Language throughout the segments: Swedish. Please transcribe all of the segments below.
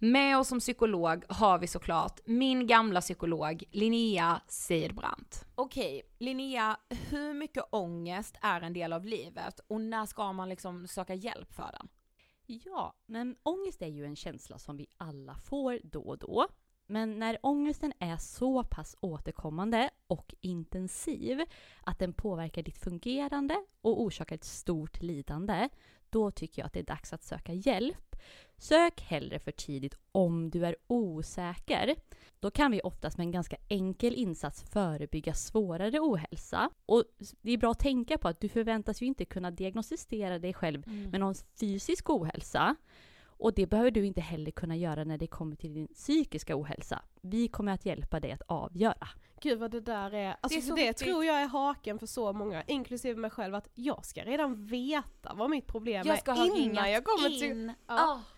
Med oss som psykolog har vi såklart min gamla psykolog Linnea Seidbrant. Okej, Linnea, hur mycket ångest är en del av livet och när ska man liksom söka hjälp för den? Ja, men ångest är ju en känsla som vi alla får då och då. Men när ångesten är så pass återkommande och intensiv att den påverkar ditt fungerande och orsakar ett stort lidande, då tycker jag att det är dags att söka hjälp. Sök hellre för tidigt om du är osäker. Då kan vi oftast med en ganska enkel insats förebygga svårare ohälsa. Och det är bra att tänka på att du förväntas ju inte kunna diagnostisera dig själv mm. med någon fysisk ohälsa. Och det behöver du inte heller kunna göra när det kommer till din psykiska ohälsa. Vi kommer att hjälpa dig att avgöra. Gud vad det där är, alltså det, är det tror jag är haken för så många, inklusive mig själv, att jag ska redan veta vad mitt problem jag ska är innan jag kommer in. till... Ja. Oh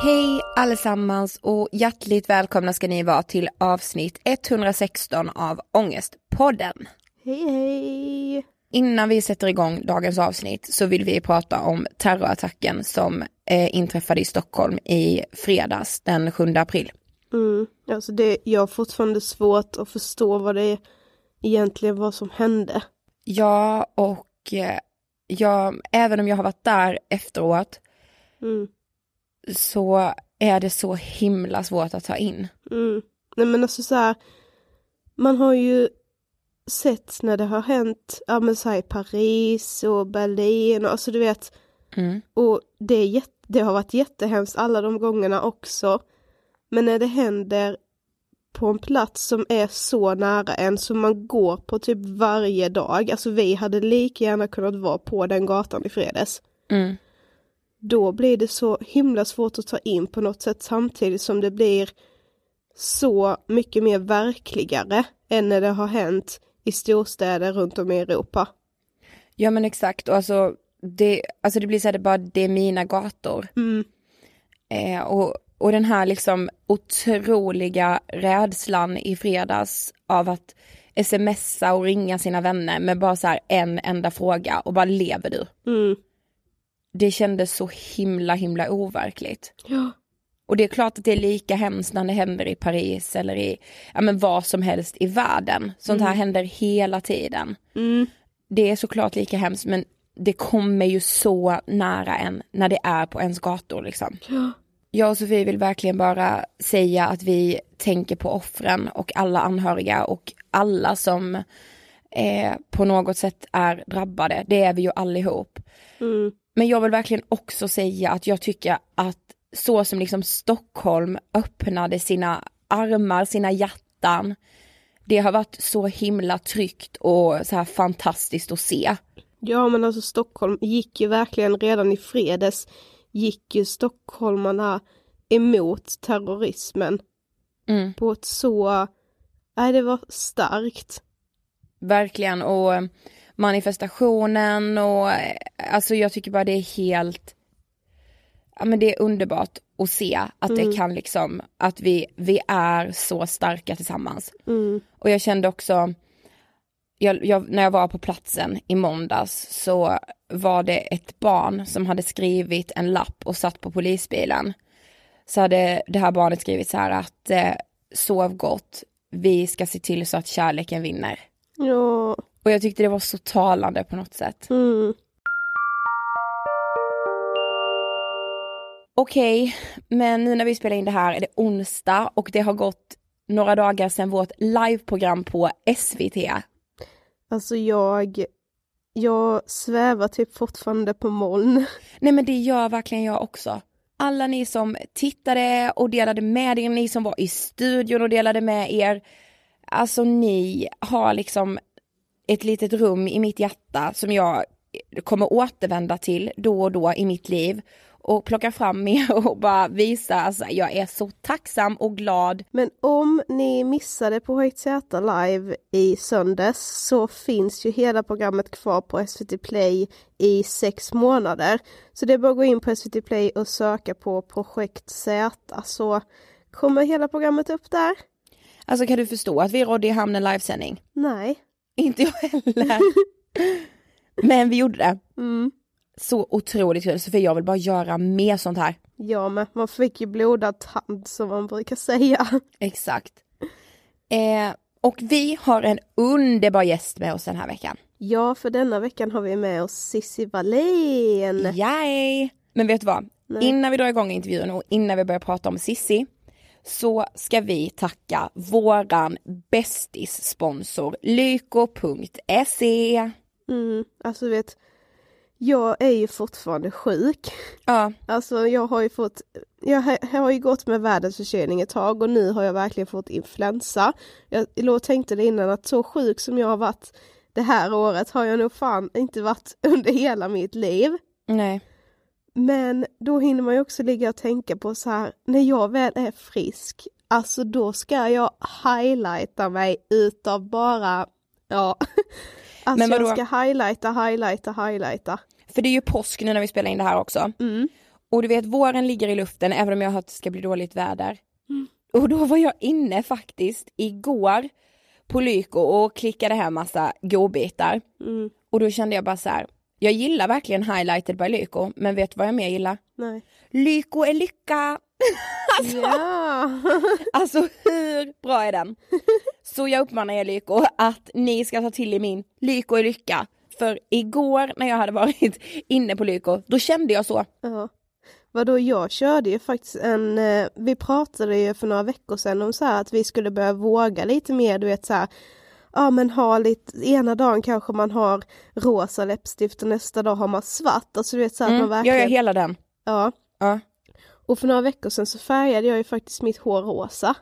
Hej allesammans och hjärtligt välkomna ska ni vara till avsnitt 116 av Ångestpodden. Hej hej! Innan vi sätter igång dagens avsnitt så vill vi prata om terrorattacken som eh, inträffade i Stockholm i fredags den 7 april. Mm, alltså det, jag har fortfarande svårt att förstå vad det egentligen var som hände. Ja, och eh, jag, även om jag har varit där efteråt mm så är det så himla svårt att ta in. Mm. Nej men alltså så här, man har ju sett när det har hänt, ja men så här i Paris och Berlin och alltså du vet. Mm. Och det, är jätte, det har varit jättehemskt alla de gångerna också. Men när det händer på en plats som är så nära en som man går på typ varje dag, alltså vi hade lika gärna kunnat vara på den gatan i fredags. Mm då blir det så himla svårt att ta in på något sätt samtidigt som det blir så mycket mer verkligare än när det har hänt i storstäder runt om i Europa. Ja men exakt och alltså det, alltså det blir så här, det bara det är mina gator. Mm. Eh, och, och den här liksom otroliga rädslan i fredags av att smsa och ringa sina vänner med bara så här en enda fråga och bara lever du? Mm det kändes så himla himla overkligt. Ja. Och det är klart att det är lika hemskt när det händer i Paris eller i, ja men vad som helst i världen. Sånt här händer hela tiden. Mm. Det är såklart lika hemskt men det kommer ju så nära en när det är på ens gator liksom. Ja. Jag och Sofie vill verkligen bara säga att vi tänker på offren och alla anhöriga och alla som eh, på något sätt är drabbade. Det är vi ju allihop. Mm. Men jag vill verkligen också säga att jag tycker att så som liksom Stockholm öppnade sina armar, sina hjärtan. Det har varit så himla tryggt och så här fantastiskt att se. Ja men alltså Stockholm gick ju verkligen redan i fredags gick ju stockholmarna emot terrorismen Mm. på ett så, nej det var starkt. Verkligen och manifestationen och alltså jag tycker bara det är helt, ja men det är underbart att se att det kan liksom, att vi, vi är så starka tillsammans. Mm. Och jag kände också, jag, jag, när jag var på platsen i måndags så var det ett barn som hade skrivit en lapp och satt på polisbilen. Så hade det här barnet skrivit så här att eh, sov gott, vi ska se till så att kärleken vinner. Ja. Och jag tyckte det var så talande på något sätt. Mm. Okej, men nu när vi spelar in det här är det onsdag och det har gått några dagar sedan vårt liveprogram på SVT. Alltså jag, jag svävar typ fortfarande på moln. Nej men det gör verkligen jag också. Alla ni som tittade och delade med er, ni som var i studion och delade med er. Alltså ni har liksom ett litet rum i mitt hjärta som jag kommer återvända till då och då i mitt liv. Och plocka fram er och bara visa, alltså jag är så tacksam och glad. Men om ni missade på Höjt Zäta live i söndags så finns ju hela programmet kvar på SVT Play i sex månader. Så det är bara att gå in på SVT Play och söka på Projekt Z så kommer hela programmet upp där. Alltså kan du förstå att vi rådde i hamn en livesändning? Nej. Inte jag heller. Men vi gjorde det. Mm. Så otroligt kul, för jag vill bara göra mer sånt här. Ja men man fick ju blodad tand som man brukar säga. Exakt. Eh, och vi har en underbar gäst med oss den här veckan. Ja för denna veckan har vi med oss Cissi Wallén. Yay! Men vet du vad? Nej. Innan vi drar igång intervjun och innan vi börjar prata om Sissi så ska vi tacka våran bästis-sponsor lyko.se. Mm, alltså vet, jag är ju fortfarande sjuk. Ja, Alltså jag har ju fått, jag har, jag har ju gått med världens förkylning ett tag och nu har jag verkligen fått influensa. Jag låg tänkte det innan att så sjuk som jag har varit det här året har jag nog fan inte varit under hela mitt liv. nej. Men då hinner man ju också ligga och tänka på så här, när jag väl är frisk, alltså då ska jag highlighta mig utav bara, ja, alltså Men vadå? jag ska highlighta, highlighta, highlighta. För det är ju påsk nu när vi spelar in det här också. Mm. Och du vet våren ligger i luften även om jag har hört att det ska bli dåligt väder. Och då var jag inne faktiskt igår på Lyko och klickade hem massa godbitar. Mm. Och då kände jag bara så här. Jag gillar verkligen highlighted by Lyko men vet du vad jag mer gillar? Nej. Lyko är lycka! alltså, Ja. alltså hur bra är den? Så jag uppmanar er Lyko att ni ska ta till er min Lyko är lycka. För igår när jag hade varit inne på Lyko, då kände jag så. ja. Vadå, jag körde ju faktiskt en, eh, vi pratade ju för några veckor sedan om så här att vi skulle börja våga lite mer, du vet så här, ja men ha lite, ena dagen kanske man har rosa läppstift och nästa dag har man svart, alltså du vet så att man Mm, jag verkligen, gör hela den. ja. Ja, Och för några veckor sedan så färgade jag ju faktiskt mitt hår rosa.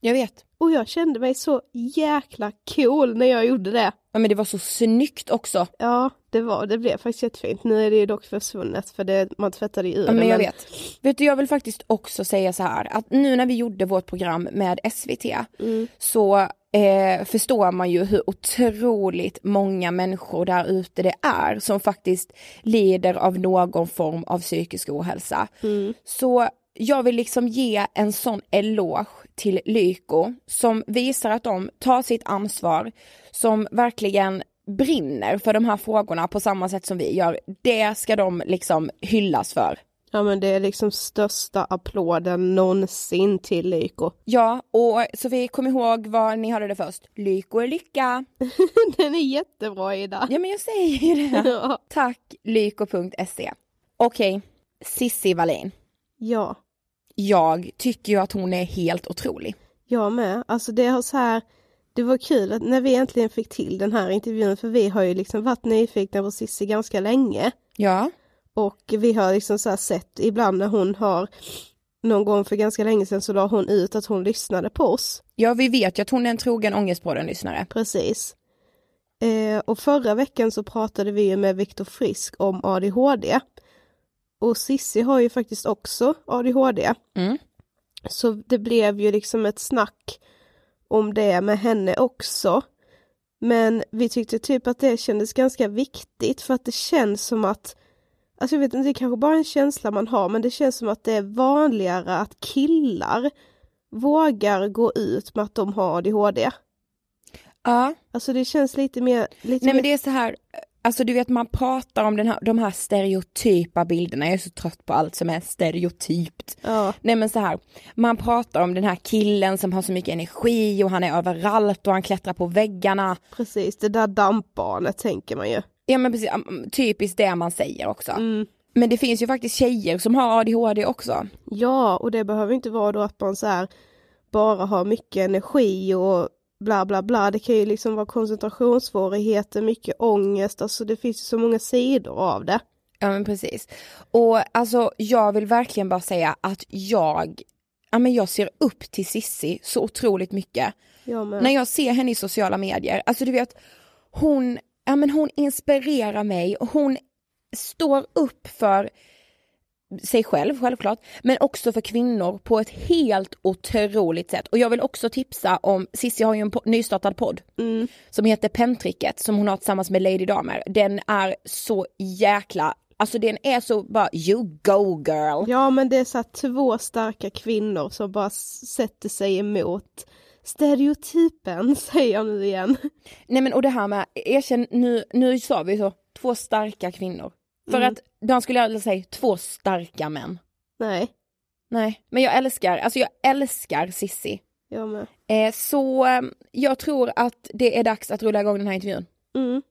jag vet. Och jag kände mig så jäkla cool när jag gjorde det. Ja men det var så snyggt också. Ja, det var, det blev faktiskt jättefint. Nu är det ju dock försvunnet för det, man tvättade ju ur Ja, men jag vet. Vet du, jag vill faktiskt också säga så här att nu när vi gjorde vårt program med SVT Mm. så eh, förstår man ju hur otroligt många människor där ute det är som faktiskt lider av någon form av psykisk ohälsa. Mm. Så jag vill liksom ge en sån eloge till Lyko som visar att de tar sitt ansvar, som verkligen brinner för de här frågorna på samma sätt som vi gör, det ska de liksom hyllas för. Ja men det är liksom största applåden någonsin till Lyko. Ja, och Sofie kom ihåg var ni hörde det först. Lyko är lycka. Den är jättebra Ida. Ja men jag säger ju det. Ja. Tack lyko.se. Okej, Sissi Wallin. Ja, Jag tycker ju att hon är helt otrolig. jag med. Alltså det har så här, det var kul att när vi äntligen fick till den här intervjun, för vi har ju liksom varit nyfikna på Cissi ganska länge. Ja, Och vi har liksom så sett ibland när hon har, någon gång för ganska länge sedan så la hon ut att hon lyssnade på oss. ja vi vet ju att hon är en trogen Ångestpodden-lyssnare. Precis. Eh, och förra veckan så pratade vi ju med Viktor Frisk om ADHD. Och Sissi har ju faktiskt också ADHD. Mm. Så det blev ju liksom ett snack om det med henne också. Men vi tyckte typ att det kändes ganska viktigt för att det känns som att Alltså jag vet inte, det är kanske bara en känsla man har men det känns som att det är vanligare att killar vågar gå ut med att de har ADHD. Ja, Alltså det känns lite mer... Lite nej men mer... det är så här, alltså du vet man pratar om den här, de här stereotypa bilderna, jag är så trött på allt som är stereotypt. Ja, Nej men så här, man pratar om den här killen som har så mycket energi och han är överallt och han klättrar på väggarna. precis. Det där dampbarnet tänker man ju. Ja men precis, typiskt det man säger också. Mm. Men det finns ju faktiskt tjejer som har ADHD också. Ja, och det behöver inte vara då att man så här bara har mycket energi och bla bla bla. Det kan ju liksom vara koncentrationssvårigheter, mycket ångest, alltså det finns ju så många sidor av det. Ja men precis. Och alltså jag vill verkligen bara säga att jag, ja men jag ser upp till Sissi så otroligt mycket. Jag. När jag ser henne i sociala medier, alltså du vet, hon, ja men hon inspirerar mig och hon står upp för sig själv självklart, men också för kvinnor på ett helt otroligt sätt. Och jag vill också tipsa om, Cissi har ju en po- nystartad podd Mm. som heter Pentricket som hon har tillsammans med Lady Damer. Den är så jäkla, alltså den är så bara you go girl. Ja men det är så två starka kvinnor som bara sätter sig emot stereotypen, säger jag nu igen. Nej men och det här med, erkänn nu, nu sa vi så, två starka kvinnor. För Mm. att de skulle aldrig säga två starka män. Nej, Nej, men jag älskar, alltså jag älskar Sissi. jag med. Eh, så eh, jag tror att det är dags att rulla igång den här intervjun. Mm.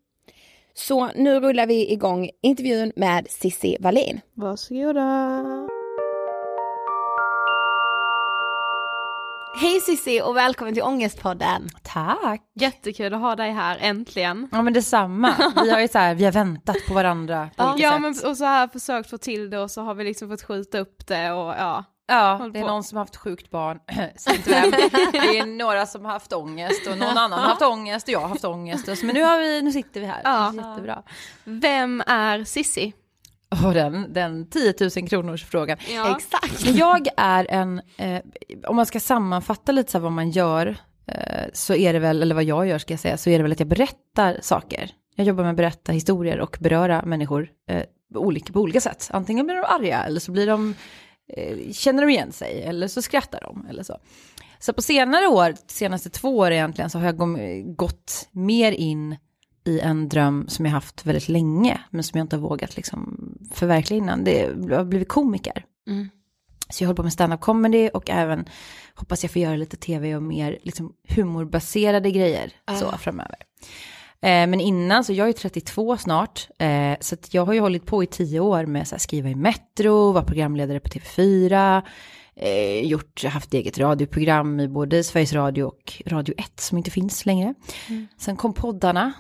Så nu rullar vi igång intervjun med Sissi Wallin. Varsågoda. Hej Sissi och välkommen till Ångestpodden. Tack! Jättekul att ha dig här, äntligen. Ja men detsamma. Vi har ju så här, vi har väntat på varandra på Ja, sätt. men och så här försökt få till det och så har vi liksom fått skjuta upp det och ja. Ja, det är någon som har haft sjukt barn, säg inte vem. Det är några som har haft ångest och någon annan har haft ångest och jag har haft ångest. Och så- Men nu, har vi, nu sitter vi här, Ja. jättebra. Vem är Sissi? Och den, den 10 000 kronors frågan. Ja. Exakt. Jag är en, eh, om man ska sammanfatta lite så här vad man gör, eh, så är det väl, eller vad jag gör ska jag säga, så är det väl att jag berättar saker. Jag jobbar med att berätta historier och beröra människor eh, olika, på olika sätt. Antingen blir de arga eller så blir de, eh, känner de igen sig eller så skrattar de eller så. Så på senare år, senaste två år egentligen, så har jag gå- gått mer in i en dröm som jag haft väldigt länge, men som jag inte har vågat liksom förverkliga innan. Det, har blivit komiker. Mm. Så jag håller på med stand-up comedy och även hoppas jag får göra lite tv och mer liksom, humorbaserade grejer så framöver. Eh, men innan, så jag är 32 snart, eh, så jag har ju hållit på i tio år med att skriva i Metro, vara programledare på TV4, eh, gjort, haft eget radioprogram i både Sveriges Radio och Radio 1 som inte finns längre. Sen kom poddarna,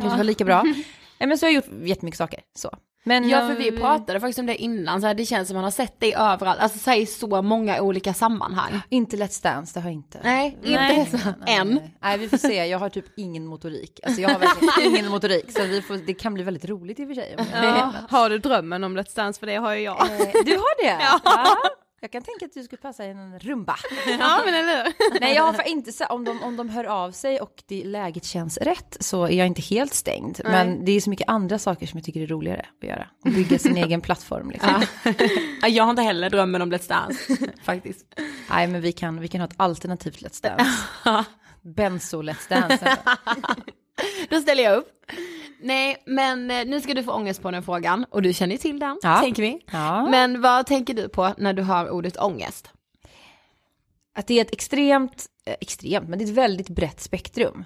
kanske var lika bra. Eh, men så har jag gjort jättemycket saker. Så. Men, Ja för vi pratade faktiskt om det innan, så här, det känns som man har sett dig överallt, alltså så här, i så många olika sammanhang. Inte Let's Dance, det har jag inte. Nej, inte så, än. Nej, nej, vi får se. Jag har typ ingen motorik. Alltså jag har verkligen ingen motorik. Så vi får, det kan bli väldigt roligt i och för sig. Ja. Har du drömmen om Let's Dance? För det har ju jag. Eh, Du har det? Ja. Jag kan tänka att du skulle passa i en rumba. Ja men eller hur? Nej jag har inte så, om de, om de hör av sig och det, läget känns rätt så är jag inte helt stängd. Men det är så mycket andra saker som jag tycker är roligare att göra. Och bygga sin egen plattform liksom. Ja, jag har inte heller drömmen om Let's Dance, faktiskt. Nej men vi kan, vi kan ha ett alternativt Let's Dance. Benzo Let's Dance. Då ställer jag upp. Nej, men eh, nu ska du få ångest på den frågan och du känner ju till den, Ja. tänker vi. Ja. Men vad tänker du på när du hör ordet ångest? Att det är ett extremt, eh, extremt, men det är ett väldigt brett spektrum.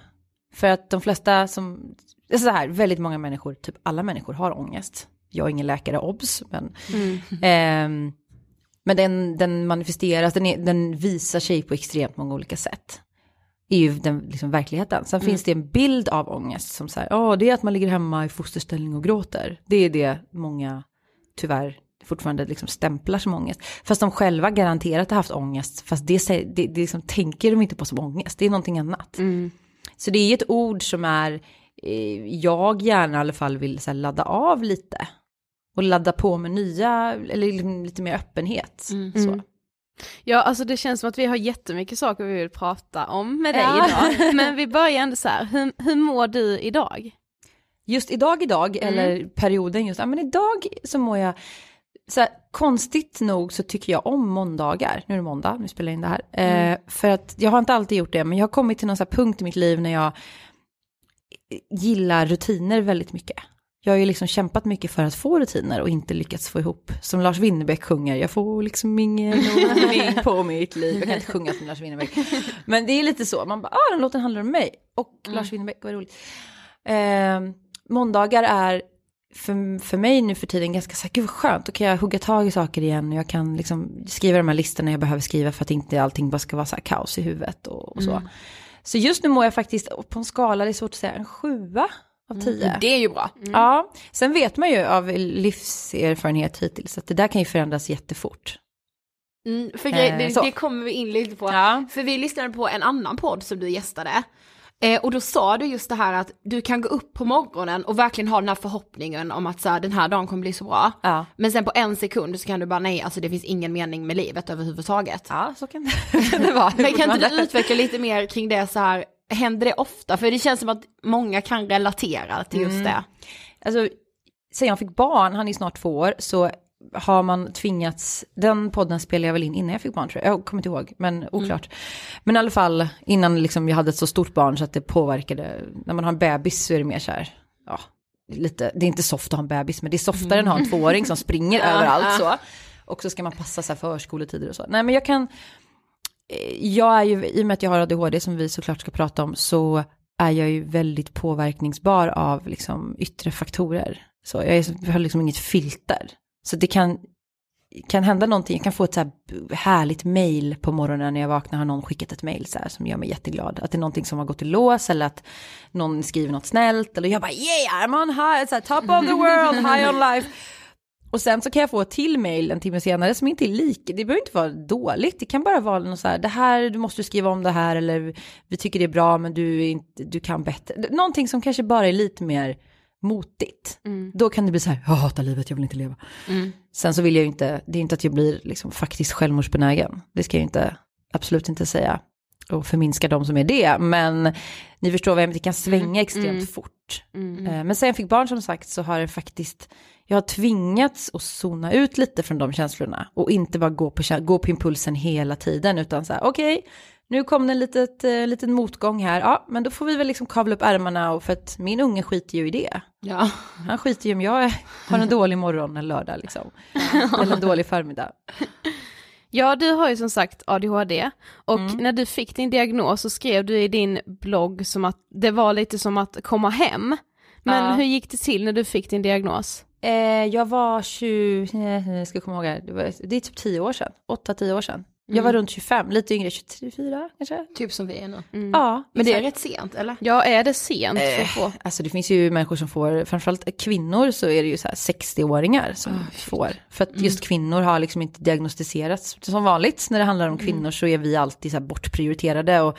För att de flesta som, det är så här, väldigt många människor, typ alla människor har ångest. Jag är ingen läkare, obs, men, ehm, men den, den manifesteras, den, är, den visar sig på extremt många olika sätt. Är ju den liksom, verkligheten. Sen finns det en bild av ångest som säger, ja det är att man ligger hemma i fosterställning och gråter. Det är det många tyvärr fortfarande liksom stämplar som ångest. Fast de själva garanterat har haft ångest, fast det, det, det liksom tänker de inte på som ångest, det är någonting annat. Så det är ett ord som är, eh, jag gärna i alla fall vill så här, ladda av lite. Och ladda på med nya, eller liksom lite mer öppenhet. Så. Ja, alltså det känns som att vi har jättemycket saker vi vill prata om med dig Ja. idag. Men vi börjar ändå så här, hur, hur mår du idag? Just idag, idag, eller perioden just, ja men idag så mår jag, så här, konstigt nog så tycker jag om måndagar, nu är det måndag, nu spelar jag in det här, eh, för att jag har inte alltid gjort det, men jag har kommit till någon så här punkt i mitt liv när jag gillar rutiner väldigt mycket. Jag har ju liksom kämpat mycket för att få rutiner och inte lyckats få ihop, som Lars Winnerbäck sjunger, jag får liksom ingen ordning på mitt liv. Jag kan inte sjunga som Lars Winnerbäck. Men det är lite så, man bara, ah den låten handlar om mig. Och Lars Winnerbäck, vad roligt. Eh, måndagar är för, för mig nu för tiden ganska så här, gud vad skönt, då kan jag hugga tag i saker igen och jag kan liksom skriva de här listorna jag behöver skriva för att inte allting bara ska vara så här kaos i huvudet och, och så. Så just nu mår jag faktiskt på en skala, det är svårt att säga, en sjua av tio. Det är ju bra. Ja, sen vet man ju av livserfarenhet hittills att det där kan ju förändras jättefort. Mm, för grej, Eh, det, det kommer vi in lite på. Ja. För vi lyssnade på en annan podd som du gästade. Eh, och då sa du just det här att du kan gå upp på morgonen och verkligen ha den här förhoppningen om att så här, den här dagen kommer bli så bra. Ja. Men sen på en sekund så kan du bara nej, alltså det finns ingen mening med livet överhuvudtaget. Ja, så kan det, det vara. Men kan inte du utveckla lite mer kring det så här, händer det ofta? För det känns som att många kan relatera till just det. Alltså, sen jag fick barn, han är snart två år, så har man tvingats, den podden spelade jag väl in innan jag fick barn tror jag, jag kommer inte ihåg, men oklart. Men i alla fall innan liksom jag hade ett så stort barn så att det påverkade, när man har en bebis så är det mer så här, ja, lite, det är inte soft att ha en bebis, men det är softare än att ha en tvååring som springer överallt så. Och så ska man passa så här förskoletider och så. Nej men jag kan, Eh, jag är ju, i och med att jag har ADHD som vi såklart ska prata om, så är jag ju väldigt påverkningsbar av liksom yttre faktorer. Så jag, är, jag har liksom inget filter. Så det kan, kan hända någonting, jag kan få ett så här härligt mail på morgonen när jag vaknar, har någon skickat ett mail så här som gör mig jätteglad. Att det är någonting som har gått i lås eller att någon skriver något snällt eller jag bara yeah I'm on high, så här, top of the world, high on life. Och sen så kan jag få ett till mail en timme senare som inte är lik, det behöver inte vara dåligt, det kan bara vara något så här, det här, du måste skriva om det här eller vi tycker det är bra men du, inte, du kan bättre. Någonting som kanske bara är lite mer motigt. Då kan det bli så här, jag hatar livet, jag vill inte leva. Sen så vill jag ju inte, det är inte att jag blir liksom faktiskt självmordsbenägen, det ska jag inte, absolut inte säga. Och förminska de som är det, men ni förstår vad jag menar, det kan svänga extremt fort. Eh, Men sen jag fick barn som sagt så har det faktiskt, jag har tvingats att zona ut lite från de känslorna och inte bara gå på, gå på impulsen hela tiden utan så här okej, nu kom det en litet, eh, liten motgång här, ja men då får vi väl liksom kavla upp ärmarna och för att min unge skiter ju i det. Ja. Han skiter ju om jag har en dålig morgon en lördag liksom. Eller en dålig förmiddag. Ja, du har ju som sagt ADHD och när du fick din diagnos så skrev du i din blogg som att det var lite som att komma hem. Men Ja. hur gick det till när du fick din diagnos? Eh, jag var 20, eh, jag ska komma ihåg här, det, var, det är typ 10 år sedan, 8-10 år sedan. Jag var runt 25, lite yngre, 23 kanske? Typ som vi är nu. Ja, Men det är rätt sent eller? Ja, är det sent för att få? Alltså det finns ju människor som får, framförallt kvinnor så är det ju så här 60-åringar som får. För att just kvinnor har liksom inte diagnostiserats. Som vanligt när det handlar om kvinnor så är vi alltid så här bortprioriterade. Och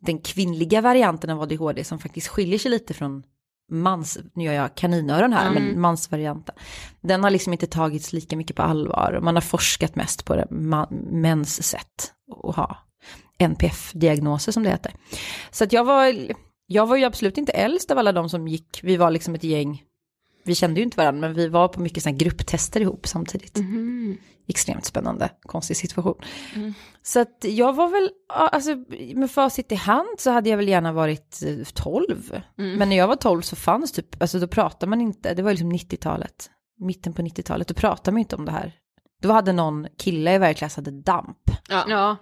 den kvinnliga varianten av ADHD som faktiskt skiljer sig lite från mans, nu gör jag kaninöron här, men mansvarianten. Den har liksom inte tagits lika mycket på allvar. Man har forskat mest på det, mäns sätt att ha NPF-diagnoser som det heter. Så att jag var, jag var ju absolut inte äldst av alla de som gick, vi var liksom ett gäng, vi kände ju inte varandra, men vi var på mycket sådana grupptester ihop samtidigt. Extremt spännande, konstig situation. Så att jag var väl, alltså med facit i hand så hade jag väl gärna varit eh, 12. Men när jag var 12 så fanns typ, alltså då pratade man inte, det var liksom 90-talet, mitten på 90-talet, då pratade man inte om det här. Då hade någon kille i varje klass hade damp. Ja. Ja.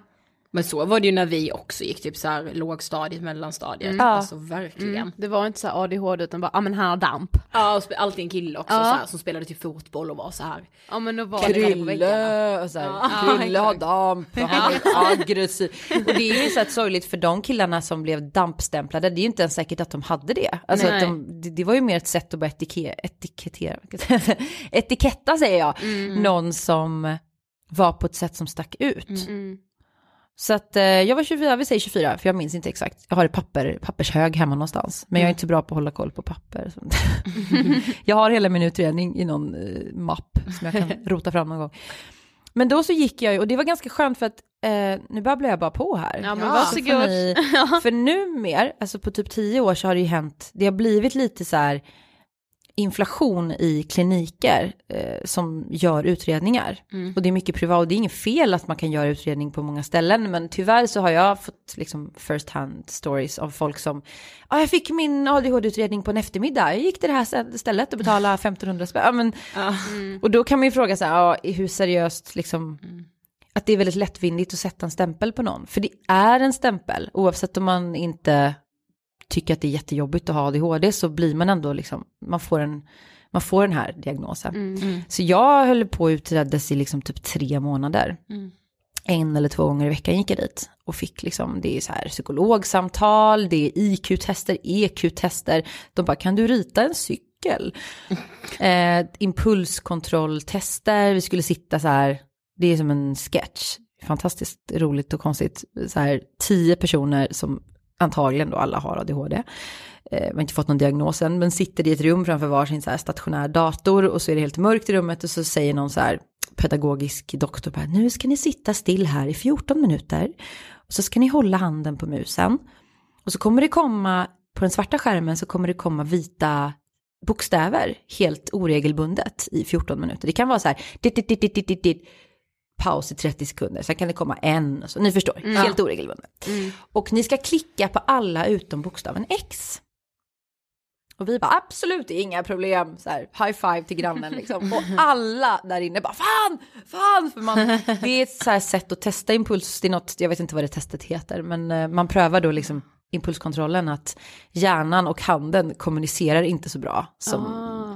Men så var det ju när vi också gick typ så här lågstadiet, mellanstadiet. Ja. Alltså verkligen. Mm. Det var inte så här ADHD utan bara, ja men här har damp. Ja, och alltid en kille också Ja. så här, som spelade till fotboll och var så här. Ja men då var. Krille, och så här, Ja, Krille har damp, är aggressiv. Och det är ju så här sorgligt för de killarna som blev dampstämplade, det är ju inte ens säkert att de hade det. Alltså att de, det, var ju mer ett sätt att bara etike, etikettera, etiketta säger jag, någon som var på ett sätt som stack ut. Mm. Så att eh, jag var 24, vi säger 24, för jag minns inte exakt. Jag har ett papper, pappershög hemma någonstans, men jag är inte så bra på att hålla koll på papper. Jag har hela min utredning i någon eh, mapp som jag kan rota fram någon gång. Men då så gick jag ju, och det var ganska skönt för att, eh, nu babblar jag bara på här. Ja men varsågod. ni- för nu mer, alltså på typ tio år så har det ju hänt, det har blivit lite så här inflation i kliniker eh, som gör utredningar. Och det är mycket privat, och det är inget fel att man kan göra utredning på många ställen, men tyvärr så har jag fått liksom first hand stories av folk som, ja jag fick min ADHD-utredning på en eftermiddag, jag gick till det här stället och betalade 1500 spänn. Ja, men, Och då kan man ju fråga sig, ja, hur seriöst liksom, att det är väldigt lättvindigt att sätta en stämpel på någon. För det är en stämpel, oavsett om man inte tycker att det är jättejobbigt att ha ADHD så blir man ändå liksom, man får, en, man får den här diagnosen. Så jag höll på att utredas i liksom typ tre månader. En eller två gånger i veckan gick jag dit och fick liksom, det är så här psykologsamtal, det är IQ-tester, EQ-tester. De bara, kan du rita en cykel? eh, impulskontrolltester, vi skulle sitta så här, det är som en sketch. Fantastiskt roligt och konstigt. Så här, tio personer som antagligen då alla har ADHD. Eh, vi har inte fått någon diagnos än, men sitter i ett rum framför varsin så här stationär dator och så är det helt mörkt i rummet och så säger någon så här pedagogisk doktor bara, nu ska ni sitta still här i 14 minuter och så ska ni hålla handen på musen och så kommer det komma, på den svarta skärmen så kommer det komma vita bokstäver helt oregelbundet i 14 minuter. Det kan vara så här, dit, dit, dit, dit, dit, dit, dit, paus i 30 sekunder, sen kan det komma en, och så, ni förstår, helt oregelbundet. Och ni ska klicka på alla utom bokstaven X. Och vi bara absolut inga problem, så här, high five till grannen liksom. Och alla där inne bara fan, fan, för man, det är ett så här sätt att testa impuls, det är något, jag vet inte vad det testet heter, men eh, man prövar då liksom impulskontrollen att hjärnan och handen kommunicerar inte så bra som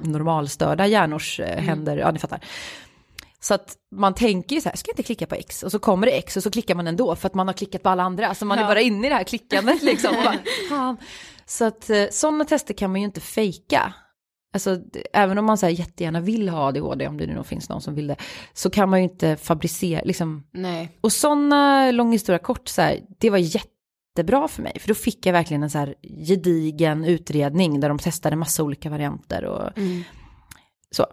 normalstörda hjärnors eh, händer, ja ni fattar. Så att man tänker ju så här, ska jag inte klicka på X? Och så kommer det X och så klickar man ändå för att man har klickat på alla andra. Alltså man är bara inne i det här klickandet liksom. Bara. Så att eh, sådana tester kan man ju inte fejka. Alltså även om man så här jättegärna vill ha ADHD, om det nu finns någon som vill det, så kan man ju inte fabricera, liksom. Nej. Och sådana, lång historia kort, så här, det var jättebra för mig. För då fick jag verkligen en så här gedigen utredning där de testade massa olika varianter och så.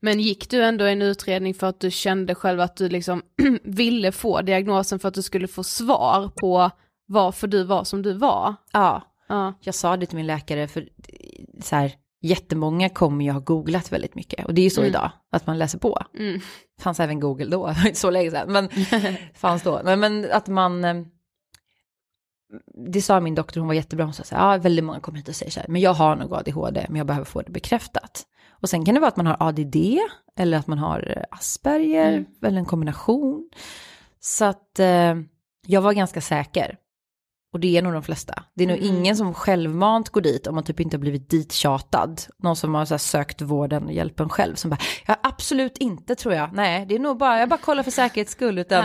Men gick du ändå en utredning för att du kände själv att du liksom ville få diagnosen för att du skulle få svar på varför du var som du var? Ja, Ja. jag sa det till min läkare för så här, jättemånga kommer ju ha googlat väldigt mycket. Och det är ju så idag, att man läser på. Mm. Fanns även Google då, inte så länge sedan, men fanns då. Men, men att man, eh, det sa min doktor, hon var jättebra, hon sa så här, ja, väldigt många kommer hit och säger så här, men jag har nog ADHD, men jag behöver få det bekräftat. Och sen kan det vara att man har ADD, eller att man har eh, Asperger, eller en kombination. Så att eh, jag var ganska säker. Och det är nog de flesta. Det är nog ingen som självmant går dit om man typ inte har blivit dittjatad. Någon som har så här sökt vården och hjälpen själv som bara, ja absolut inte tror jag. Nej, det är nog bara, jag bara kollar för säkerhets skull. Utan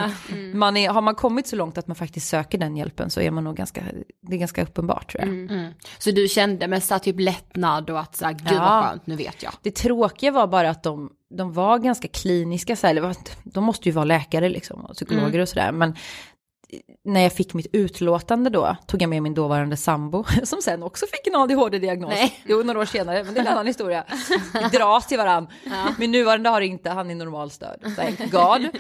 man är, har man kommit så långt att man faktiskt söker den hjälpen så är man nog ganska, det är ganska uppenbart tror jag. Mm. Så du kände med så typ lättnad och att så här, gud Ja. vad skönt, nu vet jag. Det tråkiga var bara att de, de var ganska kliniska, så här, de måste ju vara läkare liksom, och psykologer och sådär. Men när jag fick mitt utlåtande då, tog jag med min dåvarande sambo, som sen också fick en ADHD-diagnos. Jo, några år senare, men det är en annan historia. Vi dras till varann. Min nuvarande har inte, han är normalstörd. Thank God.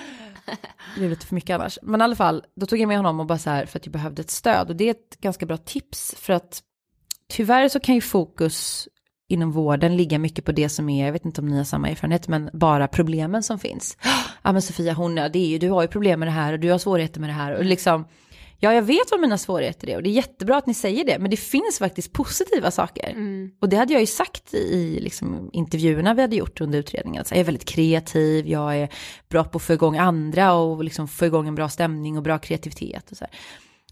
Det blev lite för mycket annars. Men i alla fall, då tog jag med honom och bara så här, för att jag behövde ett stöd. Och det är ett ganska bra tips, för att tyvärr så kan ju fokus inom vården ligga mycket på det som är, jag vet inte om ni har samma erfarenhet, men bara problemen som finns. Ja men Sofia, hon, det är ju, du har ju problem med det här och du har svårigheter med det här och liksom, ja jag vet vad mina svårigheter är och det är jättebra att ni säger det, men det finns faktiskt positiva saker. Mm. Och det hade jag ju sagt i liksom, intervjuerna vi hade gjort under utredningen, alltså, jag är väldigt kreativ, jag är bra på att få igång andra och liksom få igång en bra stämning och bra kreativitet och så här.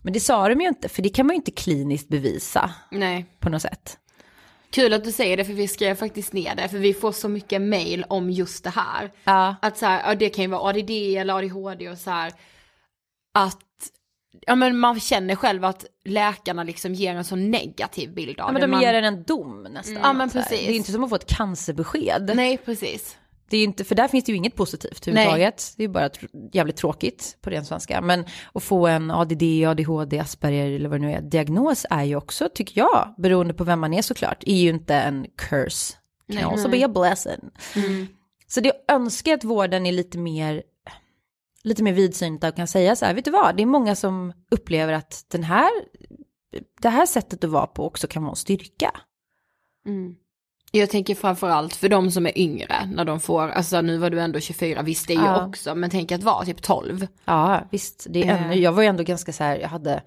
Men det sa de ju inte, för det kan man ju inte kliniskt bevisa Nej. på något sätt. Kul att du säger det för vi skrev faktiskt ner det för vi får så mycket mail om just det här. Ja. Att så här, ja, det kan ju vara ADD eller ADHD och så här. Att, ja men man känner själv att läkarna liksom ger en så negativ bild av Ja, men det. de man, ger en en dom nästan. Ja, men precis. Det är inte som att få ett cancerbesked. Nej precis. Det är inte, för där finns det ju inget positivt överhuvudtaget. Det är bara tr- jävligt tråkigt på ren svenska. Men att få en ADD, ADHD, Asperger eller vad det nu är, diagnos är ju också, tycker jag, beroende på vem man är såklart, är ju inte en curse. Can Nej. also be a blessing. Mm. Så det önskar att vården är lite mer, lite mer vidsynta och kan säga så här, vet du vad, det är många som upplever att den här, det här sättet att vara på också kan vara en styrka. Mm. Jag tänker framförallt för de som är yngre när de får, alltså nu var du ändå 24, visst det är ju Ja. också, men tänk att vara typ 12. Ja, visst. Det är Eh. ännu, jag var ju ändå ganska så här, jag hade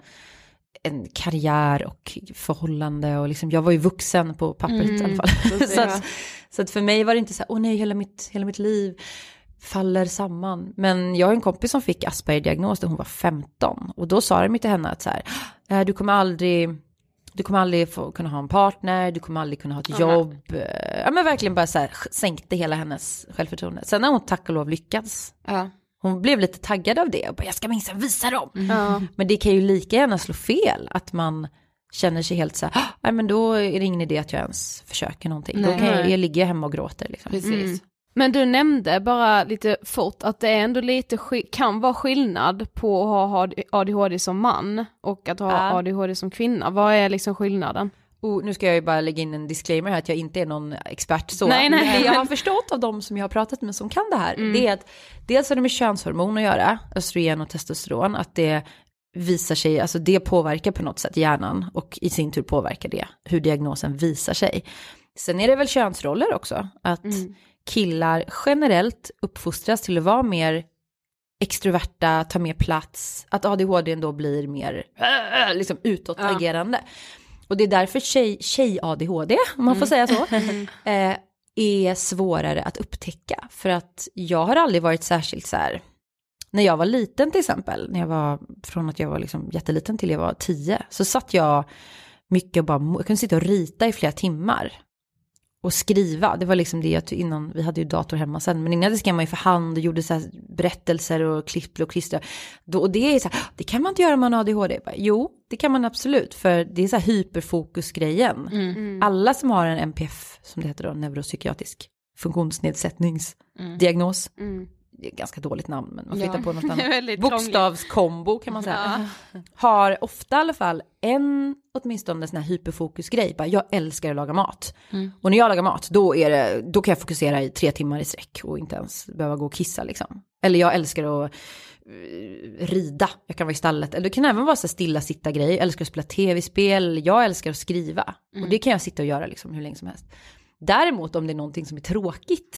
en karriär och förhållande och liksom, jag var ju vuxen på pappret i alla fall. så, att, så att för mig var det inte så här, åh nej, hela mitt, hela mitt liv faller samman. Men jag har en kompis som fick Asperger-diagnos när hon var 15 och då sa de till henne att så här, "Eh, du kommer aldrig, du kommer aldrig få kunna ha en partner, du kommer aldrig kunna ha ett jobb. Eh, Ja men verkligen bara så här, sänkte hela hennes självförtroende. Sen har hon tack och lov lyckats. Ja. Hon blev lite taggad av det och bara, jag ska minsann visa dem. Ja. Men det kan ju lika gärna slå fel, att man känner sig helt så här, "Ah, nej men då är det ingen idé att jag ens försöker någonting. Då Nej. kan jag, jag ligger hemma och gråter liksom. Precis. Men du nämnde bara lite fort att det ändå lite, kan vara skillnad på att ha ADHD som man och att ha Ja. ADHD som kvinna. Vad är liksom skillnaden? Och nu ska jag ju bara lägga in en disclaimer här att jag inte är någon expert så. Nej, nej. Det jag har förstått av de som jag har pratat med som kan det här, Mm. det är att dels har det med könshormon att göra, östrogen och testosteron, att det visar sig, alltså det påverkar på något sätt hjärnan och i sin tur påverkar det hur diagnosen visar sig. Sen är det väl könsroller också, att killar generellt uppfostras till att vara mer extroverta, ta mer plats, att ADHD då blir mer äh, liksom utåtagerande. Och det är därför tjej, tjej-ADHD, om man får säga så, eh, är svårare att upptäcka. För att jag har aldrig varit särskilt så här, när jag var liten till exempel, när jag var, från att jag var liksom jätteliten till jag var tio, så satt jag mycket och bara, jag kunde sitta och rita i flera timmar. Och skriva, det var liksom det jag, innan, vi hade ju dator hemma sen, men innan det skrev man ju för hand och gjorde så här berättelser och klipp och klistra. Då, och det är så här, det kan man inte göra om man har ADHD. Bara, jo, det kan man absolut, för det är så här hyperfokusgrejen. Alla som har en NPF, som det heter då, neuropsykiatrisk funktionsnedsättningsdiagnos, det är ett ganska dåligt namn, men man får Ja. hitta på något annat. Bokstavskombo kan man säga. Har ofta i alla fall en, åtminstone sån här hyperfokusgrej. Bara, jag älskar att laga mat. Och när jag lagar mat, då, är det, då kan jag fokusera i tre timmar i sträck och inte ens behöva gå och kissa liksom. Eller jag älskar att eh, rida, jag kan vara i stallet. Eller det kan även vara så stilla sitta grej. Jag älskar att spela tv-spel, jag älskar att skriva. Och det kan jag sitta och göra liksom hur länge som helst. Däremot om det är någonting som är tråkigt,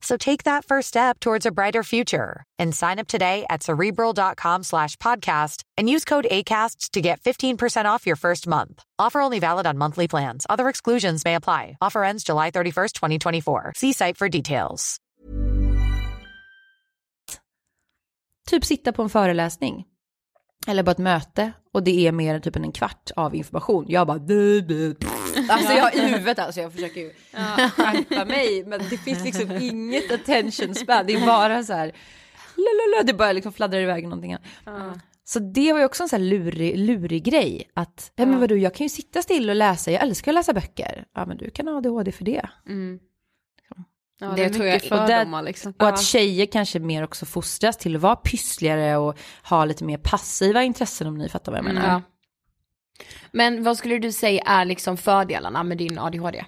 So take that first step towards a brighter future and sign up today at cerebral.com slash podcast and use code ACAST to get 15% off your first month. Offer only valid on monthly plans. Other exclusions may apply. Offer ends July 31st, 2024. See site for details. typ sitta på en föreläsning. Eller på ett möte och det är mer än typ en kvart av information. Jag bara... Alltså jag i huvudet alltså, jag försöker ju skärpa mig. Men det finns liksom inget attention span. Det är bara så här... Lalala, det bara liksom fladdrar iväg någonting. Mm. Så det var ju också en sån här lurig, lurig grej. Att, ja men vadå, jag kan ju sitta still och läsa, jag älskar att läsa böcker. Ja men du kan ha ADHD för det. Mm. Ja, det, det tror jag fördomar liksom. Och att tjejer kanske mer också fostras till att vara pyssligare och ha lite mer passiva intressen om ni fattar vad jag menar. Mm, ja. Men vad skulle du säga är liksom fördelarna med din ADHD?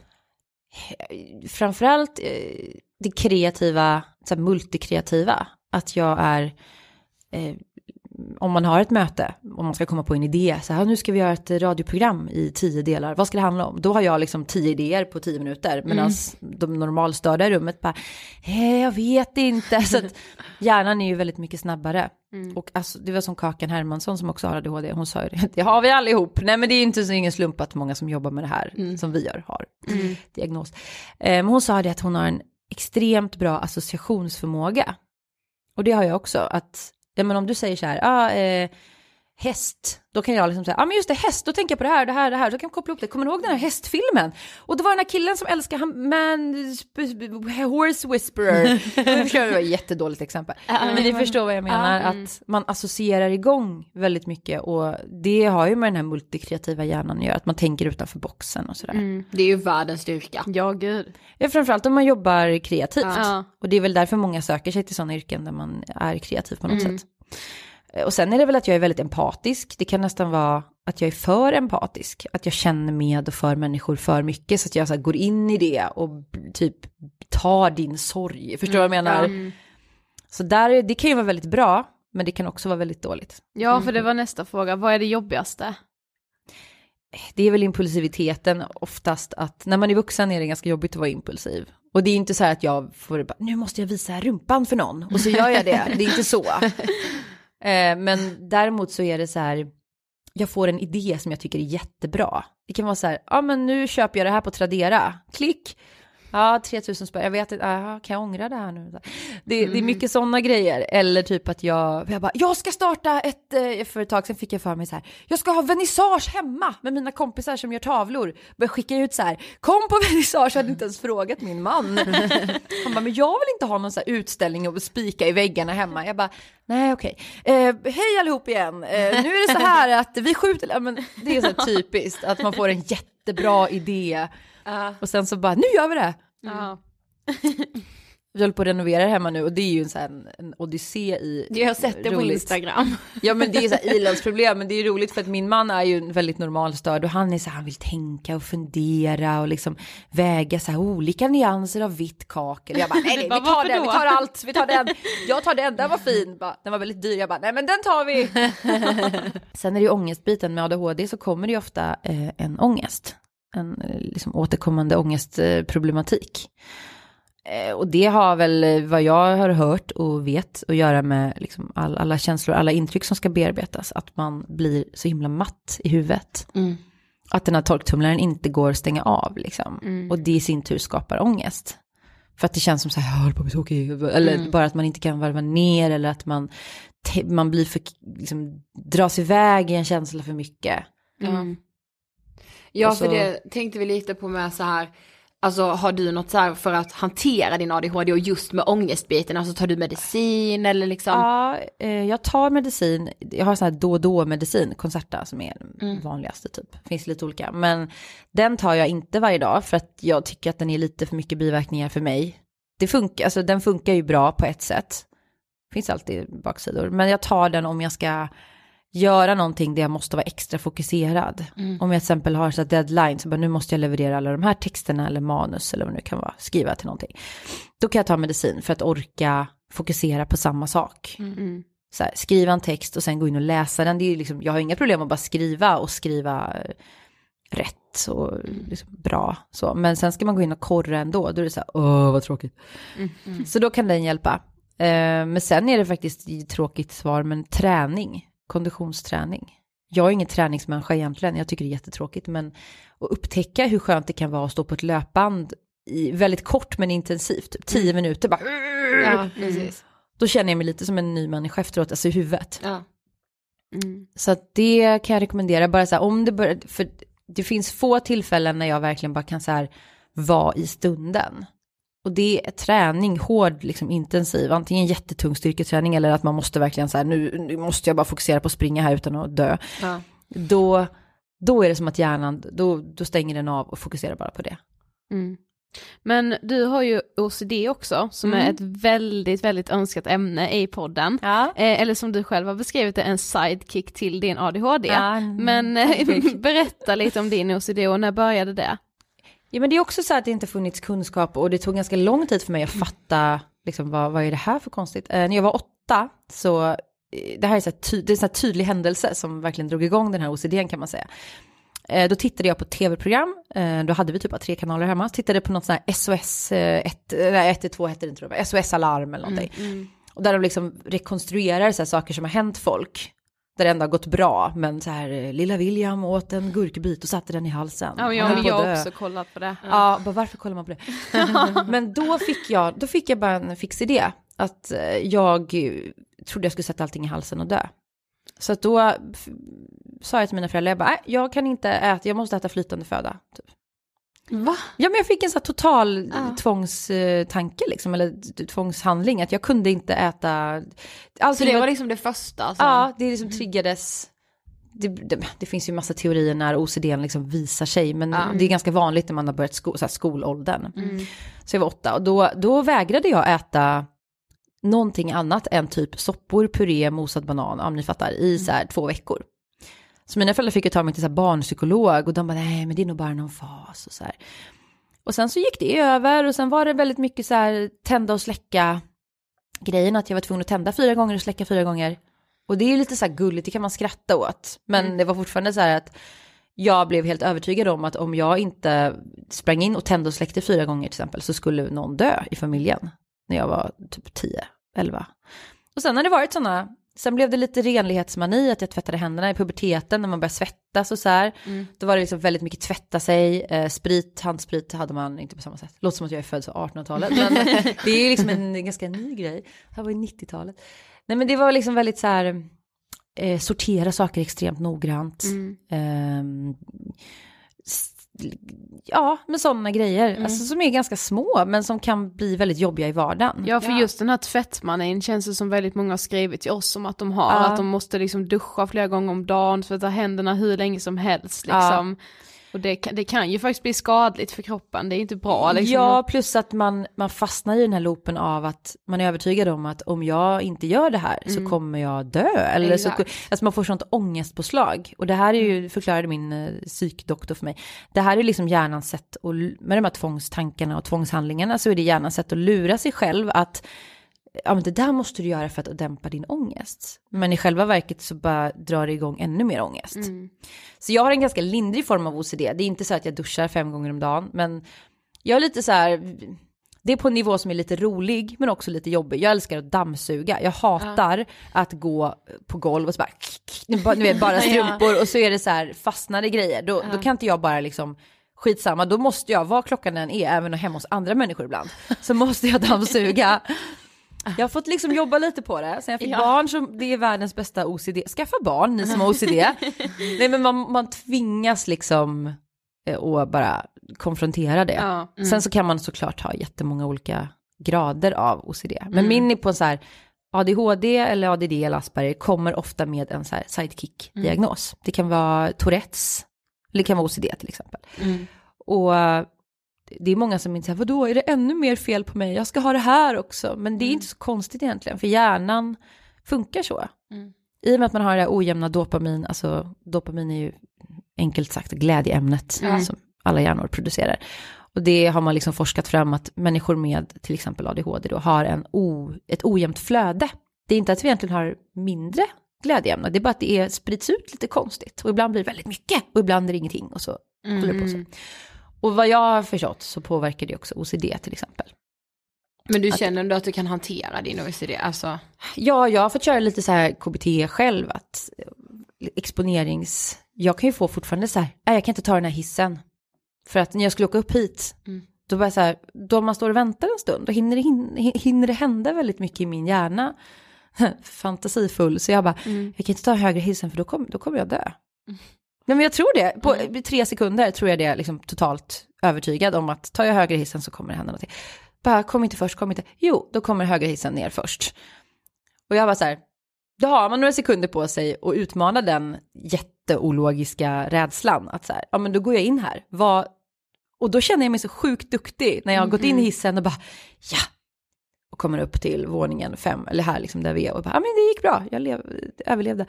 Framförallt eh, det kreativa, så här multikreativa. Att jag är eh, om man har ett möte, om man ska komma på en idé, så här nu ska vi göra ett radioprogram i tio delar, vad ska det handla om? Då har jag liksom tio idéer på tio minuter, medan mm. de normalstörda i rummet bara, eh, jag vet inte, så att hjärnan är ju väldigt mycket snabbare. Mm. Och alltså, det var som Kakan Hermansson som också har ADHD, hon sa ju det, det har vi allihop. Nej men det är inte så ingen slump att många som jobbar med det här, mm. som vi gör, har mm. diagnos. Eh, men hon sa det att hon har en extremt bra associationsförmåga. Och det har jag också, att ja men om du säger så här, ah, eh, häst, då kan jag liksom säga, ja ah, men just det, häst, då tänker jag på det här, det här, det här, så kan jag koppla upp det. Kommer du ihåg den här hästfilmen? Och det var den här killen som älskar han, man, horse whisperer. det var ett jättedåligt exempel. men ni förstår vad jag menar, att man associerar igång väldigt mycket och det har ju med den här multikreativa hjärnan att göra, att man tänker utanför boxen och sådär. Mm, det är ju världens styrka. Ja, gud. Ja, framförallt om man jobbar kreativt. Ja. Och det är väl därför många söker sig till sådana yrken där man är kreativ på något mm. sätt. Eh, och sen är det väl att jag är väldigt empatisk. Det kan nästan vara att jag är för empatisk. Att jag känner med och för människor för mycket. Så att jag så går in i det och typ tar din sorg. Förstår du mm, vad jag menar? Mm. Så där, det kan ju vara väldigt bra, men det kan också vara väldigt dåligt. Ja, för det var nästa fråga. Vad är det jobbigaste? Det är väl impulsiviteten oftast att när man är vuxen är det ganska jobbigt att vara impulsiv. Och det är inte så här att jag får, nu måste jag visa rumpan för någon och så gör jag det. Det är inte så. Eh, men däremot så är det så här, jag får en idé som jag tycker är jättebra. Det kan vara så här, ja men nu köper jag det här på Tradera, klick, Ja, 3000 spänn. Jag vet inte, kan jag ångra det här nu? Det, mm. det är mm. mycket sådana grejer. Eller typ att jag, jag bara, jag ska starta ett, eh, för ett tag sedan fick jag för mig så här, jag ska ha vernissage hemma med mina kompisar som gör tavlor. Började skicka ut så här, kom på vernissage, jag hade inte ens frågat min man. Han bara, men jag vill inte ha någon så utställning och spika i väggarna hemma. Jag bara, nej okej. Okay. Eh, hej allihop igen, eh, nu är det så här att vi skjuter, men det är så typiskt att man får en jättebra idé Uh. Och sen så bara, nu gör vi det! Uh. Vi håller på att renovera hemma nu och det är ju en, sån här, en odyssé i... Jag har sett det roligt. på Instagram. Ja men det är så här ilandsproblem, men det är roligt för att min man är ju väldigt normalstörd och han är så här, han vill tänka och fundera och liksom väga så här olika nyanser av vitt kakel. Jag bara, nej, nej vi tar den, vi tar allt, vi tar den. Jag tar den, den var fin, bara, den var väldigt dyr. Jag bara, nej men den tar vi. Sen är det ju ångestbiten med ADHD så kommer det ju ofta eh, en ångest en eh, liksom, återkommande ångestproblematik. Eh, och det har väl eh, vad jag har hört och vet att göra med liksom all, alla känslor, alla intryck som ska bearbetas. Att man blir så himla matt i huvudet. Mm. Att den här torktumlaren inte går att stänga av liksom. Mm. Och det i sin tur skapar ångest. För att det känns som så här, jag håller på att bli tokig. Eller mm. bara att man inte kan varva ner eller att man, man blir för, liksom, dras iväg i en känsla för mycket. Mm. Ja, så... för det tänkte vi lite på med så här, alltså har du något så här för att hantera din ADHD och just med ångestbiten, alltså tar du medicin eller liksom? Ja, eh, jag tar medicin, jag har så här då och då medicin, Concerta som är den mm. vanligaste typ, finns lite olika, men den tar jag inte varje dag för att jag tycker att den är lite för mycket biverkningar för mig. Det funkar, alltså den funkar ju bra på ett sätt, finns alltid baksidor, men jag tar den om jag ska göra någonting där jag måste vara extra fokuserad. Mm. Om jag till exempel har så deadline, så bara nu måste jag leverera alla de här texterna eller manus eller vad det nu kan vara, skriva till någonting. Då kan jag ta medicin för att orka fokusera på samma sak. Mm. mm. Så här, skriva en text och sen gå in och läsa den. Det är liksom, jag har inga problem att bara skriva och skriva rätt och liksom bra. Så. Men sen ska man gå in och korra ändå, då är det så här, åh vad tråkigt. Mm. mm. Så då kan den hjälpa. Uh, men sen är det faktiskt tråkigt svar, men träning konditionsträning. Jag är ingen träningsmänniska egentligen, jag tycker det är jättetråkigt, men att upptäcka hur skönt det kan vara att stå på ett löpband i väldigt kort men intensivt, typ tio mm. minuter bara. Ja, precis. då känner jag mig lite som en ny människa efteråt, alltså i huvudet. Ja. Mm. Så det kan jag rekommendera, bara så här, om det börjar, för det finns få tillfällen när jag verkligen bara kan så här vara i stunden. Och det är träning, hård, liksom intensiv, antingen jättetung styrketräning eller att man måste verkligen så här, nu, nu måste jag bara fokusera på att springa här utan att dö. Ja. Då, då är det som att hjärnan, då, då stänger den av och fokuserar bara på det. Mm. Men du har ju OCD också, som Mm. är ett väldigt, väldigt önskat ämne i podden. Ja. Eh, eller som du själv har beskrivit det, en sidekick till din ADHD. Ja, Men eh, berätta lite om din OCD och när började det? Ja men det är också så att det inte funnits kunskap och det tog ganska lång tid för mig att fatta liksom, vad, vad är det här för konstigt. Eh, när jag var åtta så, eh, det här är, så här ty, det är en så här tydlig händelse som verkligen drog igång den här OCDn kan man säga. Eh, då tittade jag på ett tv-program, eh, då hade vi typ tre kanaler hemma, tittade på något sånt här SOS, eh, 1, nej 112 hette det inte, SOS Alarm eller någonting. Och där de liksom rekonstruerar så saker som har hänt folk. Där det ändå har gått bra, men så här, eh, lilla William åt en gurkbit och satte den i halsen. Ja, jag, jag har också kollat på det. Ja, bara varför kollar man på det? Men då fick jag, då fick jag bara en fix idé. Att eh, jag trodde jag skulle sätta allting i halsen och dö. Så då sa jag till mina föräldrar, jag bara, "Nej, jag kan inte äta, jag måste äta flytande föda. Typ. Va? Ja men jag fick en sån här total Ja. tvångstanke liksom, eller tvångshandling, att jag kunde inte äta. Så Allting det var liksom det första? Som... Ja, det liksom triggades. Det, det, det finns ju massa teorier när OCD liksom visar sig, men Ja. det är ganska vanligt när man har börjat sko, så här skolåldern. Mm. Så jag var åtta och då, då vägrade jag äta någonting annat än typ soppor, puré, mosad banan, ja ni fattar, i så här två veckor. Så mina föräldrar fick ju ta mig till så barnpsykolog och de bara nej men det är nog bara någon fas och så här. Och sen så gick det över och sen var det väldigt mycket så här tända och släcka grejen att jag var tvungen att tända fyra gånger och släcka fyra gånger. Och det är lite så här gulligt, det kan man skratta åt. Men det var fortfarande så här att jag blev helt övertygad om att om jag inte sprang in och tände och släckte fyra gånger till exempel så skulle någon dö i familjen. När jag var typ 10, 11. Och sen har det varit sådana, sen blev det lite renlighetsmani att jag tvättade händerna i puberteten när man började svettas och så här. Då var det liksom väldigt mycket tvätta sig, eh, sprit, handsprit hade man inte på samma sätt. Låter som att jag är född så 1800-talet, men det är ju liksom en ganska ny grej. Det här var ju 90-talet. Nej men det var liksom väldigt så här, eh, sortera saker extremt noggrant. Ehm, s- ja, med sådana grejer, alltså som är ganska små, men som kan bli väldigt jobbiga i vardagen. Ja, för just den här tvättmanin känns det som väldigt många har skrivit till oss om att de har, Ja. att de måste liksom duscha flera gånger om dagen, tvätta händerna hur länge som helst liksom. Och det kan, det kan ju faktiskt bli skadligt för kroppen, det är inte bra liksom. Ja, plus att man, man fastnar i den här loopen av att man är övertygad om att om jag inte gör det här så kommer jag dö. Eller så, alltså man får sånt ångestpåslag. Och det här är ju, förklarade min eh, psykdoktor för mig, det här är liksom hjärnans sätt, att, med de här tvångstankarna och tvångshandlingarna så är det hjärnans sätt att lura sig själv att ja men det där måste du göra för att dämpa din ångest. Men i själva verket så bara drar det igång ännu mer ångest. Så jag har en ganska lindrig form av OCD. Det är inte så att jag duschar fem gånger om dagen, men jag är lite så här, det är på en nivå som är lite rolig, men också lite jobbig. Jag älskar att dammsuga. Jag hatar att gå på golv och så bara, bara, ni vet, bara strumpor och så är det så här fastnade grejer. Då, då kan inte jag bara liksom, skitsamma, då måste jag, vad klockan än är, även hemma hos andra människor ibland, så måste jag dammsuga. Jag har fått liksom jobba lite på det. Sen jag fick barn så det är världens bästa OCD. Skaffa barn, ni som har OCD. Nej men man, man tvingas liksom eh, att bara konfrontera det. Ja. Sen så kan man såklart ha jättemånga olika grader av OCD. Men min är på en så här ADHD eller ADD eller Asperger kommer ofta med en så här sidekick-diagnos. Det kan vara Tourettes, eller det kan vara OCD till exempel. Och eh, det är många som inte säger, vadå, är det ännu mer fel på mig? Jag ska ha det här också. Men det är inte så konstigt egentligen, för hjärnan funkar så. I och med att man har det här ojämna dopamin, alltså dopamin är ju enkelt sagt glädjeämnet som alla hjärnor producerar. Och det har man liksom forskat fram att människor med till exempel ADHD då har en o, ett ojämnt flöde. Det är inte att vi egentligen har mindre glädjeämnen, det är bara att det är, sprids ut lite konstigt. Och ibland blir det väldigt mycket och ibland är det ingenting och så håller det på så. Och vad jag har förstått så påverkar det också OCD till exempel. Men du känner ändå att du kan hantera din OCD? Alltså, Ja, jag har fått köra lite så här KBT själv, att eh, exponerings... Jag kan ju få fortfarande så här, nej jag kan inte ta den här hissen. För att när jag skulle åka upp hit, då bara så här, då man står och väntar en stund, då hinner det, hin, hinner det hända väldigt mycket i min hjärna. Fantasifull, så jag bara, Mm. jag kan inte ta högre hissen för då, kom, då kommer jag dö. Nej men jag tror det, på Mm. tre sekunder tror jag det är liksom totalt övertygad om att tar jag högre hissen så kommer det hända någonting. Bara kom inte först, kom inte, jo då kommer högre hissen ner först. Och jag var så här, då har man några sekunder på sig att utmana den jätteologiska rädslan. Att så här, ja men då går jag in här. Vad... Och då känner jag mig så sjukt duktig när jag har gått in i hissen och bara, ja. Och kommer upp till våningen fem, eller här liksom där vi är och bara, ja men det gick bra, jag lev... överlevde.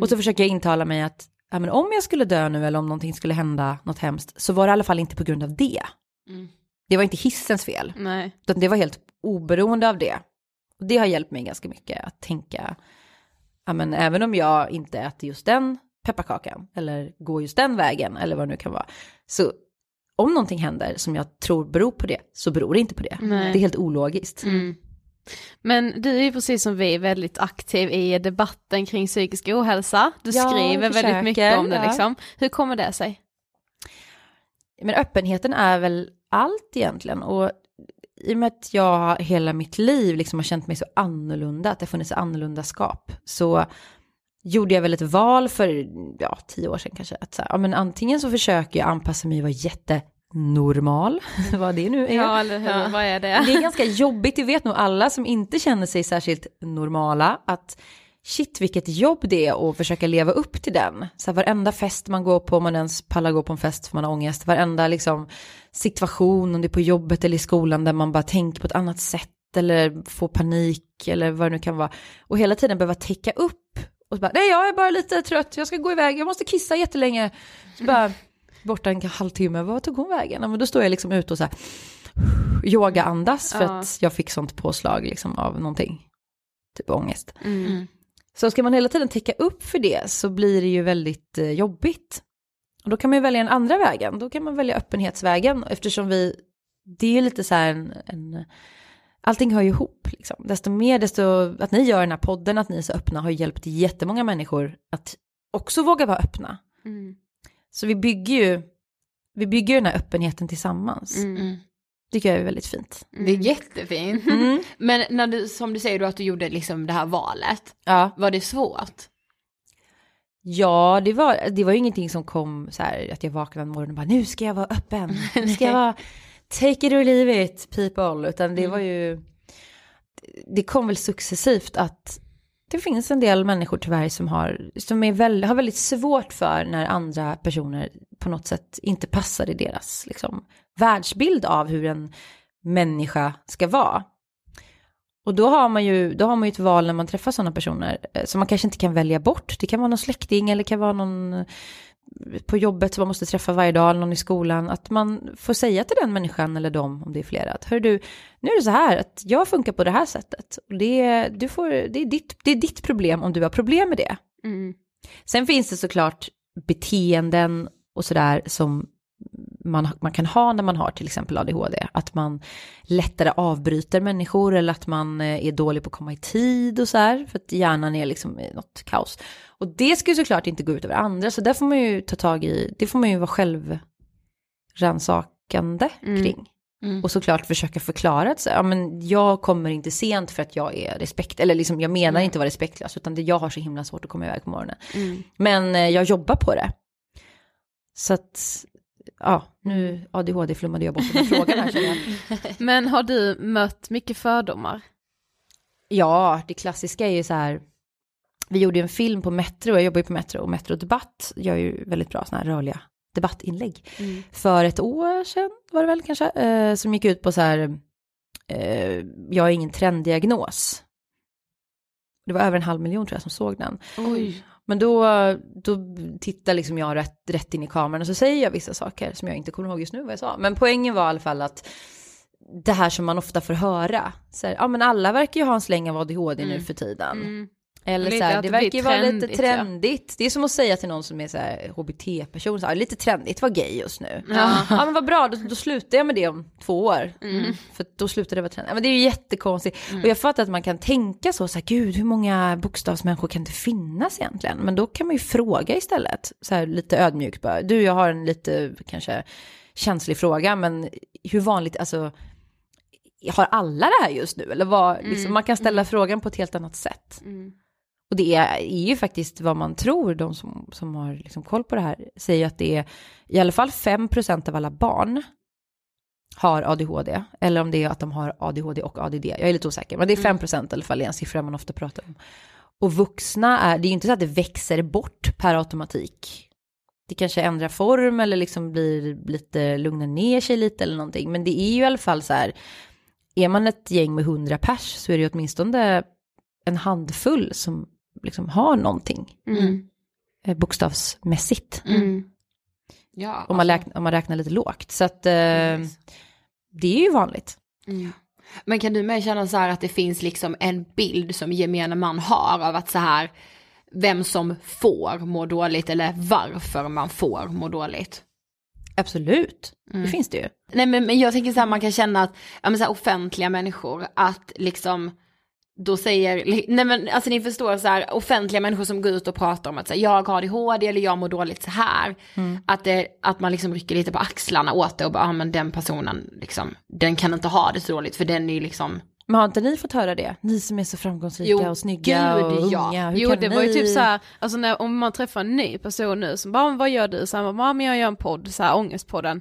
Och så försöker jag intala mig att, ja men om jag skulle dö nu eller om någonting skulle hända, något hemskt, så var det i alla fall inte på grund av det. Mm. Det var inte hissens fel. Nej. Utan det var helt oberoende av det. Och det har hjälpt mig ganska mycket att tänka, ja men även om jag inte äter just den pepparkakan, eller går just den vägen, eller vad det nu kan vara, så om någonting händer som jag tror beror på det, så beror det inte på det. Nej. Det är helt ologiskt. Mm. Men du är ju precis som vi väldigt aktiv i debatten kring psykisk ohälsa. Du Ja, skriver väldigt försöker, mycket om det ja. liksom. Hur kommer det sig? Men öppenheten är väl allt egentligen. Och i och med att jag hela mitt liv liksom har känt mig så annorlunda, att det har funnits annorlundaskap, så gjorde jag väl ett val för, ja, tio år sedan kanske, att så här, ja, men antingen så försöker jag anpassa mig och vara jättenormal, vad det nu är. eller hur, vad är det? Det är ganska jobbigt, det vet nog alla som inte känner sig särskilt normala, att shit vilket jobb det är att försöka leva upp till den. Så här, varenda fest man går på, om man ens pallar gå på en fest för man har ångest, varenda liksom, situation, om det är på jobbet eller i skolan, där man bara tänker på ett annat sätt eller får panik eller vad det nu kan vara. Och hela tiden behöva täcka upp. Och så bara, nej jag är bara lite trött, jag ska gå iväg, jag måste kissa jättelänge. Så bara, borta en halvtimme, vad tog hon vägen? Ja, men då står jag liksom ute och så här, yoga-andas för Ja. att jag fick sånt påslag liksom av någonting. Typ ångest. Mm. Så ska man hela tiden täcka upp för det så blir det ju väldigt eh, jobbigt. Och då kan man ju välja den andra vägen, då kan man välja öppenhetsvägen eftersom vi, det är lite så här en, en allting hör ju ihop liksom. Desto mer, desto, att ni gör den här podden, att ni är så öppna har ju hjälpt jättemånga människor att också våga vara öppna. Mm. Så vi bygger ju, vi bygger den här öppenheten tillsammans. Mm. tycker jag är väldigt fint. Det är jättefint. Mm. Men när du, som du säger då att du gjorde liksom det här valet, Ja. var det svårt? Ja, det var, det var ju ingenting som kom så här att jag vaknade en morgon och bara nu ska jag vara öppen, nu ska jag vara take it or leave it people, utan det var ju, det kom väl successivt att det finns en del människor tyvärr som har, som är väl, har väldigt svårt för när andra personer på något sätt inte passar i deras liksom, världsbild av hur en människa ska vara. Och då har man ju, då har man ju ett val när man träffar sådana personer eh, som man kanske inte kan välja bort. Det kan vara någon släkting eller det kan vara någon på jobbet som man måste träffa varje dag, eller någon i skolan. Att man får säga till den människan eller dem, om det är flera, att hör du, nu är det så här att jag funkar på det här sättet. Och det, du får, det, är ditt, det är ditt problem om du har problem med det. Mm. Sen finns det såklart beteenden och sådär som man, man kan ha när man har till exempel ADHD. Att man lättare avbryter människor eller att man eh, är dålig på att komma i tid och så här. För att hjärnan är liksom i något kaos. Och det ska ju såklart inte gå ut över andra. Så där får man ju ta tag i, det får man ju vara självrannsakande Mm. kring. Mm. Och såklart försöka förklara att så, ja, men jag kommer inte sent för att jag är respekt, eller liksom jag menar inte vara respektlös, utan det jag har så himla svårt att komma iväg på morgonen. Mm. Men eh, jag jobbar på det. Så att, ja, nu ADHD flummade jag bort den frågan här jag. Men har du mött mycket fördomar? Ja, det klassiska är ju så här, vi gjorde ju en film på Metro, jag jobbar ju på Metro, och Metro Debatt gör ju väldigt bra sådana här rörliga debattinlägg. Mm. För ett år sedan var det väl kanske, eh, som gick ut på så här, eh, jag har ingen trenddiagnos. Det var över en halv miljon tror jag som såg den. Oj. Men då, då tittar liksom jag rätt, rätt in i kameran och så säger jag vissa saker som jag inte kommer ihåg just nu vad jag sa. Men poängen var i alla fall att det här som man ofta får höra, så här, ja men alla verkar ju ha en släng av ADHD nu för tiden. Mm. Eller så här, det det verkar ju vara lite trendigt, ja. Det är som att säga till någon som är så här hbt-person, så här, lite trendigt, var gay just nu. Ja, men vad bra, då, då slutar jag med det om två år. För då slutar det vara trendigt. Ja, men det är ju jättekonstigt. Och jag fattar att man kan tänka så, så här, gud hur många bokstavsmänniskor kan det finnas egentligen? Men då kan man ju fråga istället, så här lite ödmjukt bara. Du, jag har en lite kanske känslig fråga, men hur vanligt, alltså har alla det här just nu? Eller vad, liksom, man kan ställa frågan på ett helt annat sätt. Och det är, är ju faktiskt vad man tror, de som, som har liksom koll på det här, säger att det är i alla fall 5% av alla barn har ADHD, eller om det är att de har ADHD och ADD, jag är lite osäker, men det är 5% i alla fall, är en siffra man ofta pratar om. Och vuxna är, det är ju inte så att det växer bort per automatik. Det kanske ändrar form eller liksom blir lite, lugnar ner sig lite eller någonting, men det är ju i alla fall så här, är man ett gäng med 100 pers så är det ju åtminstone en handfull som liksom har någonting Mm. eh, bokstavsmässigt. Mm. Ja, Om, man alltså, räknar, om man räknar lite lågt. Så att eh, Precis. det är ju vanligt. Mm. Men kan du med känna så här att det finns liksom en bild som gemene man har av att så här vem som får må dåligt eller varför man får må dåligt? Absolut, Mm. det finns det ju. Nej men, men jag tänker så här man kan känna att, ja men så här offentliga människor, att liksom då säger, nej men alltså ni förstår så här offentliga människor som går ut och pratar om att så här, jag har ADHD eller jag mår dåligt så här. Att, det, att man liksom rycker lite på axlarna åt det och bara, ja men den personen liksom, den kan inte ha det så dåligt för den är ju liksom, Men har inte ni fått höra det? Ni som är så framgångsrika Jo, och snygga gud, och ja. unga. Hur Jo det var ju ni... typ så här, alltså när, om man träffar en ny person nu som bara, "Men vad gör du? Så här, bara, "Ja, men jag gör en podd, så här ångestpodden.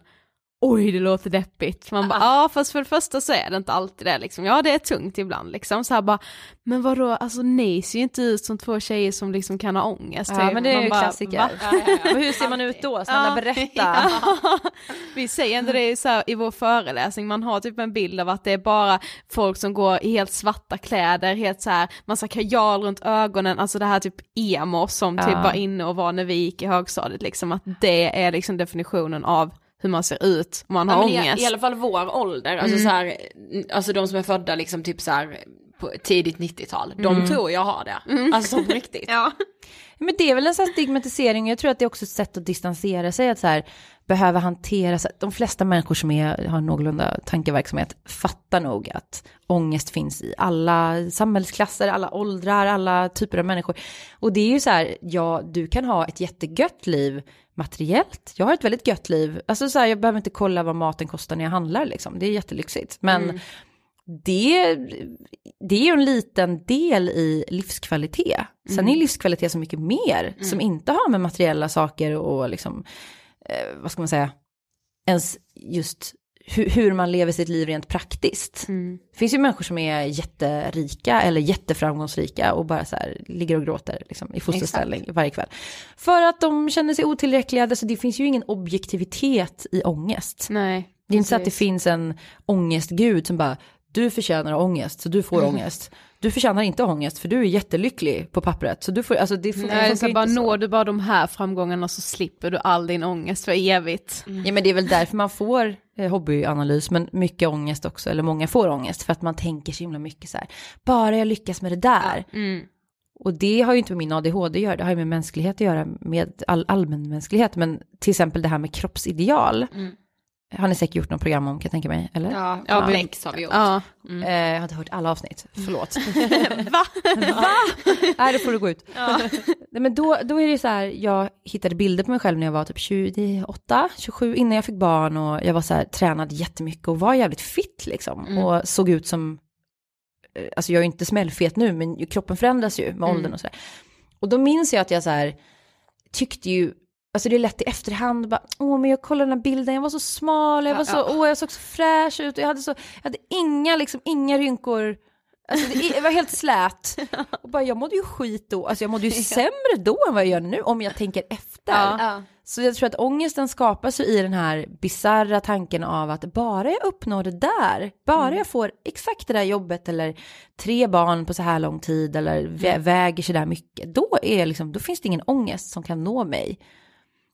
Oj det låter deppigt. Man bara, ja fast för det första så är det inte alltid det liksom. Ja det är tungt ibland liksom. Så här bara, men vadå, alltså ni ser ju inte ut som två tjejer som liksom kan ha ångest. Ja typ. men det är Man ju bara, klassiker. "Va?" Och hur ser man ut då? Snälla berätta. Ja. Vi säger ändå det så här, i vår föreläsning, man har typ en bild av att det är bara folk som går i helt svarta kläder, helt så här, massa kajal runt ögonen, alltså det här typ emo som typ Ja. var inne och var när vi gick i högstadiet, liksom att det är liksom definitionen av hur man ser ut om man har Ja, men ångest. I, I alla fall vår ålder, alltså så här, alltså de som är födda liksom typ så här på tidigt 90-tal, de tror jag har det. Alltså på riktigt. Ja. Men det är väl en sån här stigmatisering, jag tror att det är också ett sätt att distansera sig, att så här, behöva hantera, så att de flesta människor som är, har någorlunda tankeverksamhet fattar nog att ångest finns i alla samhällsklasser, alla åldrar, alla typer av människor. Och det är ju så här, ja, du kan ha ett jättegött liv materiellt, jag har ett väldigt gött liv, alltså så här, jag behöver inte kolla vad maten kostar när jag handlar liksom, det är jättelyxigt. Men det, det är ju en liten del i livskvalitet. Sen är livskvalitet så mycket mer som inte har med materiella saker och liksom, eh, vad ska man säga, ens just hur, hur man lever sitt liv rent praktiskt. Det finns ju människor som är jätterika eller jätteframgångsrika och bara så här ligger och gråter liksom, i fosterställning varje kväll. För att de känner sig otillräckliga, alltså det finns ju ingen objektivitet i ångest. Nej. Det är inte så att det finns en ångestgud som bara, du förtjänar ångest så du får ångest. Du förtjänar inte ångest för du är jättelycklig på pappret. Så du får, alltså det, får, Nej, så bara så. når du bara de här framgångarna så slipper du all din ångest för evigt. Ja men det är väl därför man får eh, hobbyanalys, men mycket ångest också, eller många får ångest, för att man tänker så himla mycket så här, bara jag lyckas med det där. Och det har ju inte med min ADHD att göra, det har ju med mänsklighet att göra, med all, allmänmänsklighet, men till exempel det här med kroppsideal. Har ni säkert gjort något program om kan jag tänka mig, eller? Ja, Ja, komplex har vi gjort. Ja. Eh, jag har inte hört alla avsnitt, förlåt. Va? Va? Nej, då får du gå ut. Nej, men då, då är det så här, jag hittade bilder på mig själv när jag var typ 28, 27, innan jag fick barn och jag var så här, tränad jättemycket och var jävligt fit liksom. Och såg ut som, eh, alltså jag är ju inte smällfet nu, men kroppen förändras ju med åldern och sådär. Och då minns jag att jag så här, tyckte ju, alltså det är lätt i efterhand, bara, åh men jag kollar den här bilden, jag var så smal, jag var så, åh jag såg så fräsch ut, och jag hade så, jag hade inga liksom, inga rynkor, Alltså det var helt slät. Och bara, jag mådde ju skit då, alltså jag mådde ju sämre då än vad jag gör nu om jag tänker efter. Ja. Så jag tror att ångesten skapas ju i den här bizarra tanken av att bara jag uppnår det där, bara jag får exakt det där jobbet eller tre barn på så här lång tid eller vä- väger så där mycket, då, är liksom, då finns det ingen ångest som kan nå mig.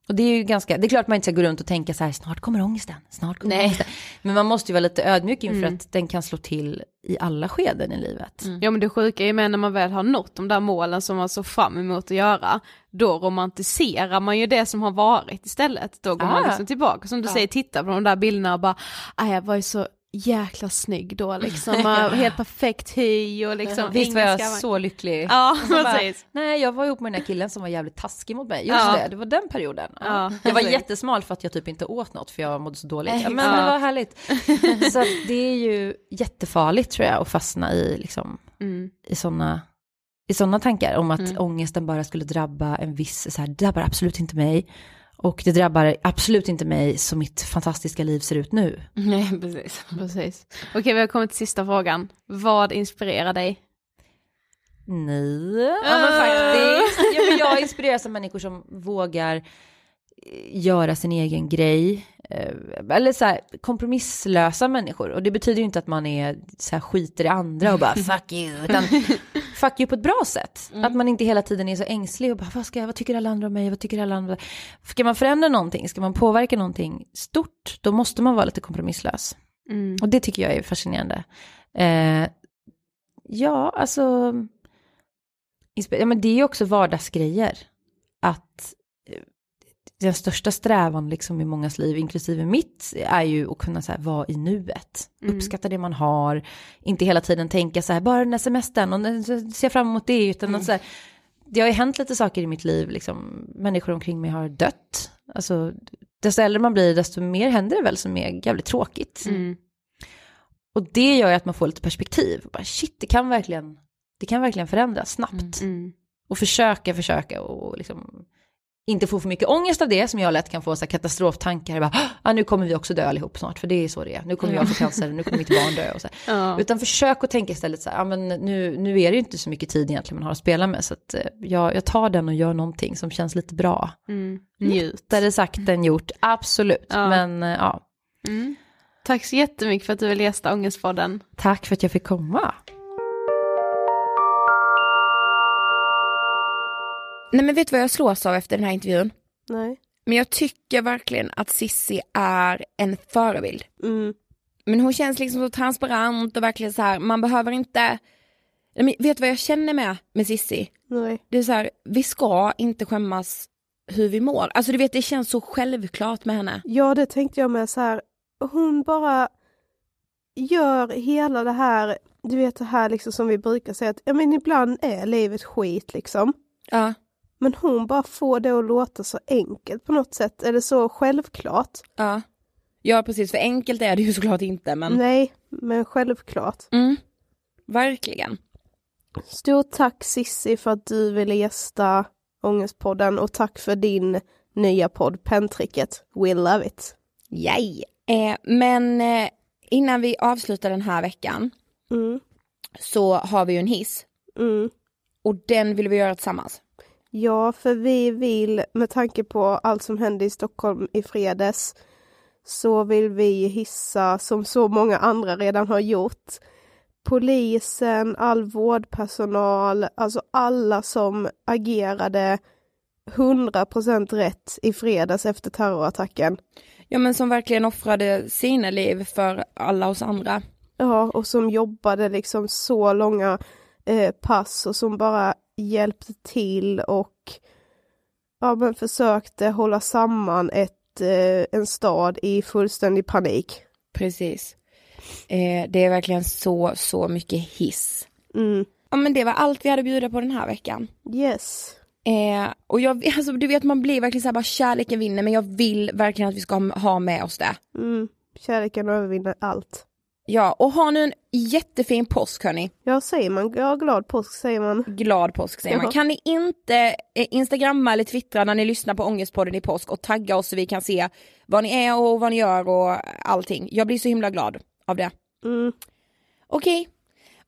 Och det är ju ganska, det är klart man inte ska gå runt och tänka så här, snart kommer ångesten, snart kommer Nej. ångesten. Men man måste ju vara lite ödmjuk inför att den kan slå till i alla skeden i livet. Ja men det sjuka är ju med när man väl har nått de där målen som man såg fram emot att göra, då romantiserar man ju det som har varit istället. Då går man Ah. liksom tillbaka, som du säger, titta på de där bilderna och bara, "Aj, jag var ju så jäkla snygg då liksom, helt perfekt hy och liksom Visst var jag skavanker." så lycklig. Ja, så bara. Nej, jag var ihop med den här killen som var jävligt taskig mot mig. Just Ja. det, det var den perioden. Ja. Ja, jag var jättesmal för att jag typ inte åt något för jag mådde så dåligt. Ja, men det var härligt. så det är ju jättefarligt tror jag att fastna i, liksom, Mm. i sådana i såna tankar om att Mm. ångesten bara skulle drabba en viss, så här, drabbar absolut inte mig. Och det drabbar absolut inte mig som mitt fantastiska liv ser ut nu. Nej, precis. precis. Okej, vi har kommit till sista frågan. Vad inspirerar dig? Ni? Ja men faktiskt. Ja, men jag inspireras av människor som vågar eh, göra sin egen grej. Eh, Eller så här, kompromisslösa människor. Och det betyder ju inte att man är så här, skiter i andra och bara fuck you. Utan fuck you på ett bra sätt. Att man inte hela tiden är så ängslig och bara vad, ska jag, vad tycker alla andra om mig, vad tycker alla andra. Ska man förändra någonting, ska man påverka någonting stort, då måste man vara lite kompromisslös. Mm. Och det tycker jag är fascinerande. Eh, ja, alltså, ja, men det är ju också vardagsgrejer. Att den största strävan liksom i mångas liv, inklusive mitt, är ju att kunna så här, vara i nuet. Uppskatta det man har, inte hela tiden tänka så här, bara den här semestern och jag fram emot det, utan att så här, det har ju hänt lite saker i mitt liv, liksom, människor omkring mig har dött. Alltså, desto äldre man blir, desto mer händer det väl som är jävligt tråkigt. Mm. Och det gör ju att man får lite perspektiv. Bara, shit, det kan verkligen, det kan verkligen förändras snabbt. Mm. Och försöka, försöka och liksom inte få för mycket ångest av det som jag lätt kan få så katastroftankar. Bara, ah, nu kommer vi också dö allihop snart, för det är så det är. Nu kommer jag få cancer, nu kommer mitt barn dö. Och så. Ja. Utan försök att tänka istället så här, ah, men nu, nu är det ju inte så mycket tid egentligen man har att spela med. Så att, eh, jag, jag tar den och gör någonting som känns lite bra. Mm. Njut. Lättare sagt än gjort, absolut. Ja. Men eh, ja, Mm. Tack så jättemycket för att du ville gästa Ångestpodden. tack för att jag fick komma. Nej men vet du vad jag slås av efter den här intervjun? Nej. Men jag tycker verkligen att Sissi är en förebild. Mm. Men hon känns liksom så transparent och verkligen så här, man behöver inte... Men vet du vad jag känner med, med Sissi? Nej. Det är så här, vi ska inte skämmas hur vi mår. Alltså du vet, det känns så självklart med henne. Ja, det tänkte jag med så här. Hon bara gör hela det här, du vet det här liksom som vi brukar säga att ja men ibland är livet skit liksom. Ja. Men hon bara får det att låta så enkelt på något sätt, eller så självklart. Ja. Ja precis, för enkelt är det ju såklart inte men... Nej, men självklart. Mm. Verkligen. Stort tack Sissi för att du ville gästa Ångestpodden och tack för din nya podd Pentricket. We love it. Yay. Eh, men eh, innan vi avslutar den här veckan Mm. så har vi ju en hiss. Mm. Och den vill vi göra tillsammans. Ja, för vi vill med tanke på allt som hände i Stockholm i fredags så vill vi hissa, som så många andra redan har gjort, polisen, all vårdpersonal, alltså alla som agerade 100% rätt i fredags efter terrorattacken. Ja men som verkligen offrade sina liv för alla oss andra. Ja, och som jobbade liksom så långa eh, pass och som bara hjälpte till och ja, men försökte hålla samman ett, eh, en stad i fullständig panik. Precis. Eh, det är verkligen så, så mycket hiss. Mm. Ja men det var allt vi hade att bjuda på den här veckan. Yes. Eh, och jag, alltså du vet man blir verkligen så här bara kärleken vinner men jag vill verkligen att vi ska ha- med oss det. Mm. Kärleken övervinner allt. Ja och ha nu en jättefin påsk hörni. Ja, säger man. Ja, glad påsk säger man. Glad påsk säger man. Jaha. Kan ni inte eh, instagramma eller twittra när ni lyssnar på Ångestpodden i påsk och tagga oss så vi kan se vad ni är och vad ni gör och allting. Jag blir så himla glad av det. Mm. Okej.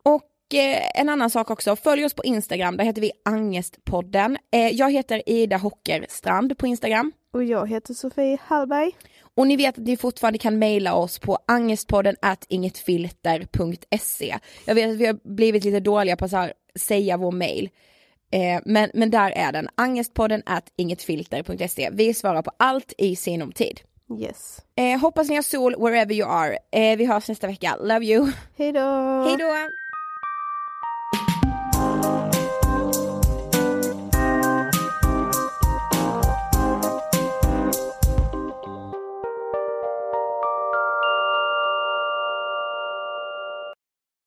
Och eh, en annan sak också, följ oss på Instagram, där heter vi Angestpodden. Eh, jag heter Ida Hockerstrand på Instagram. Och jag heter Sofie Hallberg. Och ni vet att ni fortfarande kan mejla oss på angestpodden at ingetfilter.se. Jag vet att vi har blivit lite dåliga på att säga vår mejl. Eh, men, men där är den, angestpodden at ingetfilter.se. Vi svarar på allt i sinom tid. Yes. Eh, hoppas ni har sol wherever you are. Eh, vi hörs nästa vecka. Love you. Hej då! Hej då!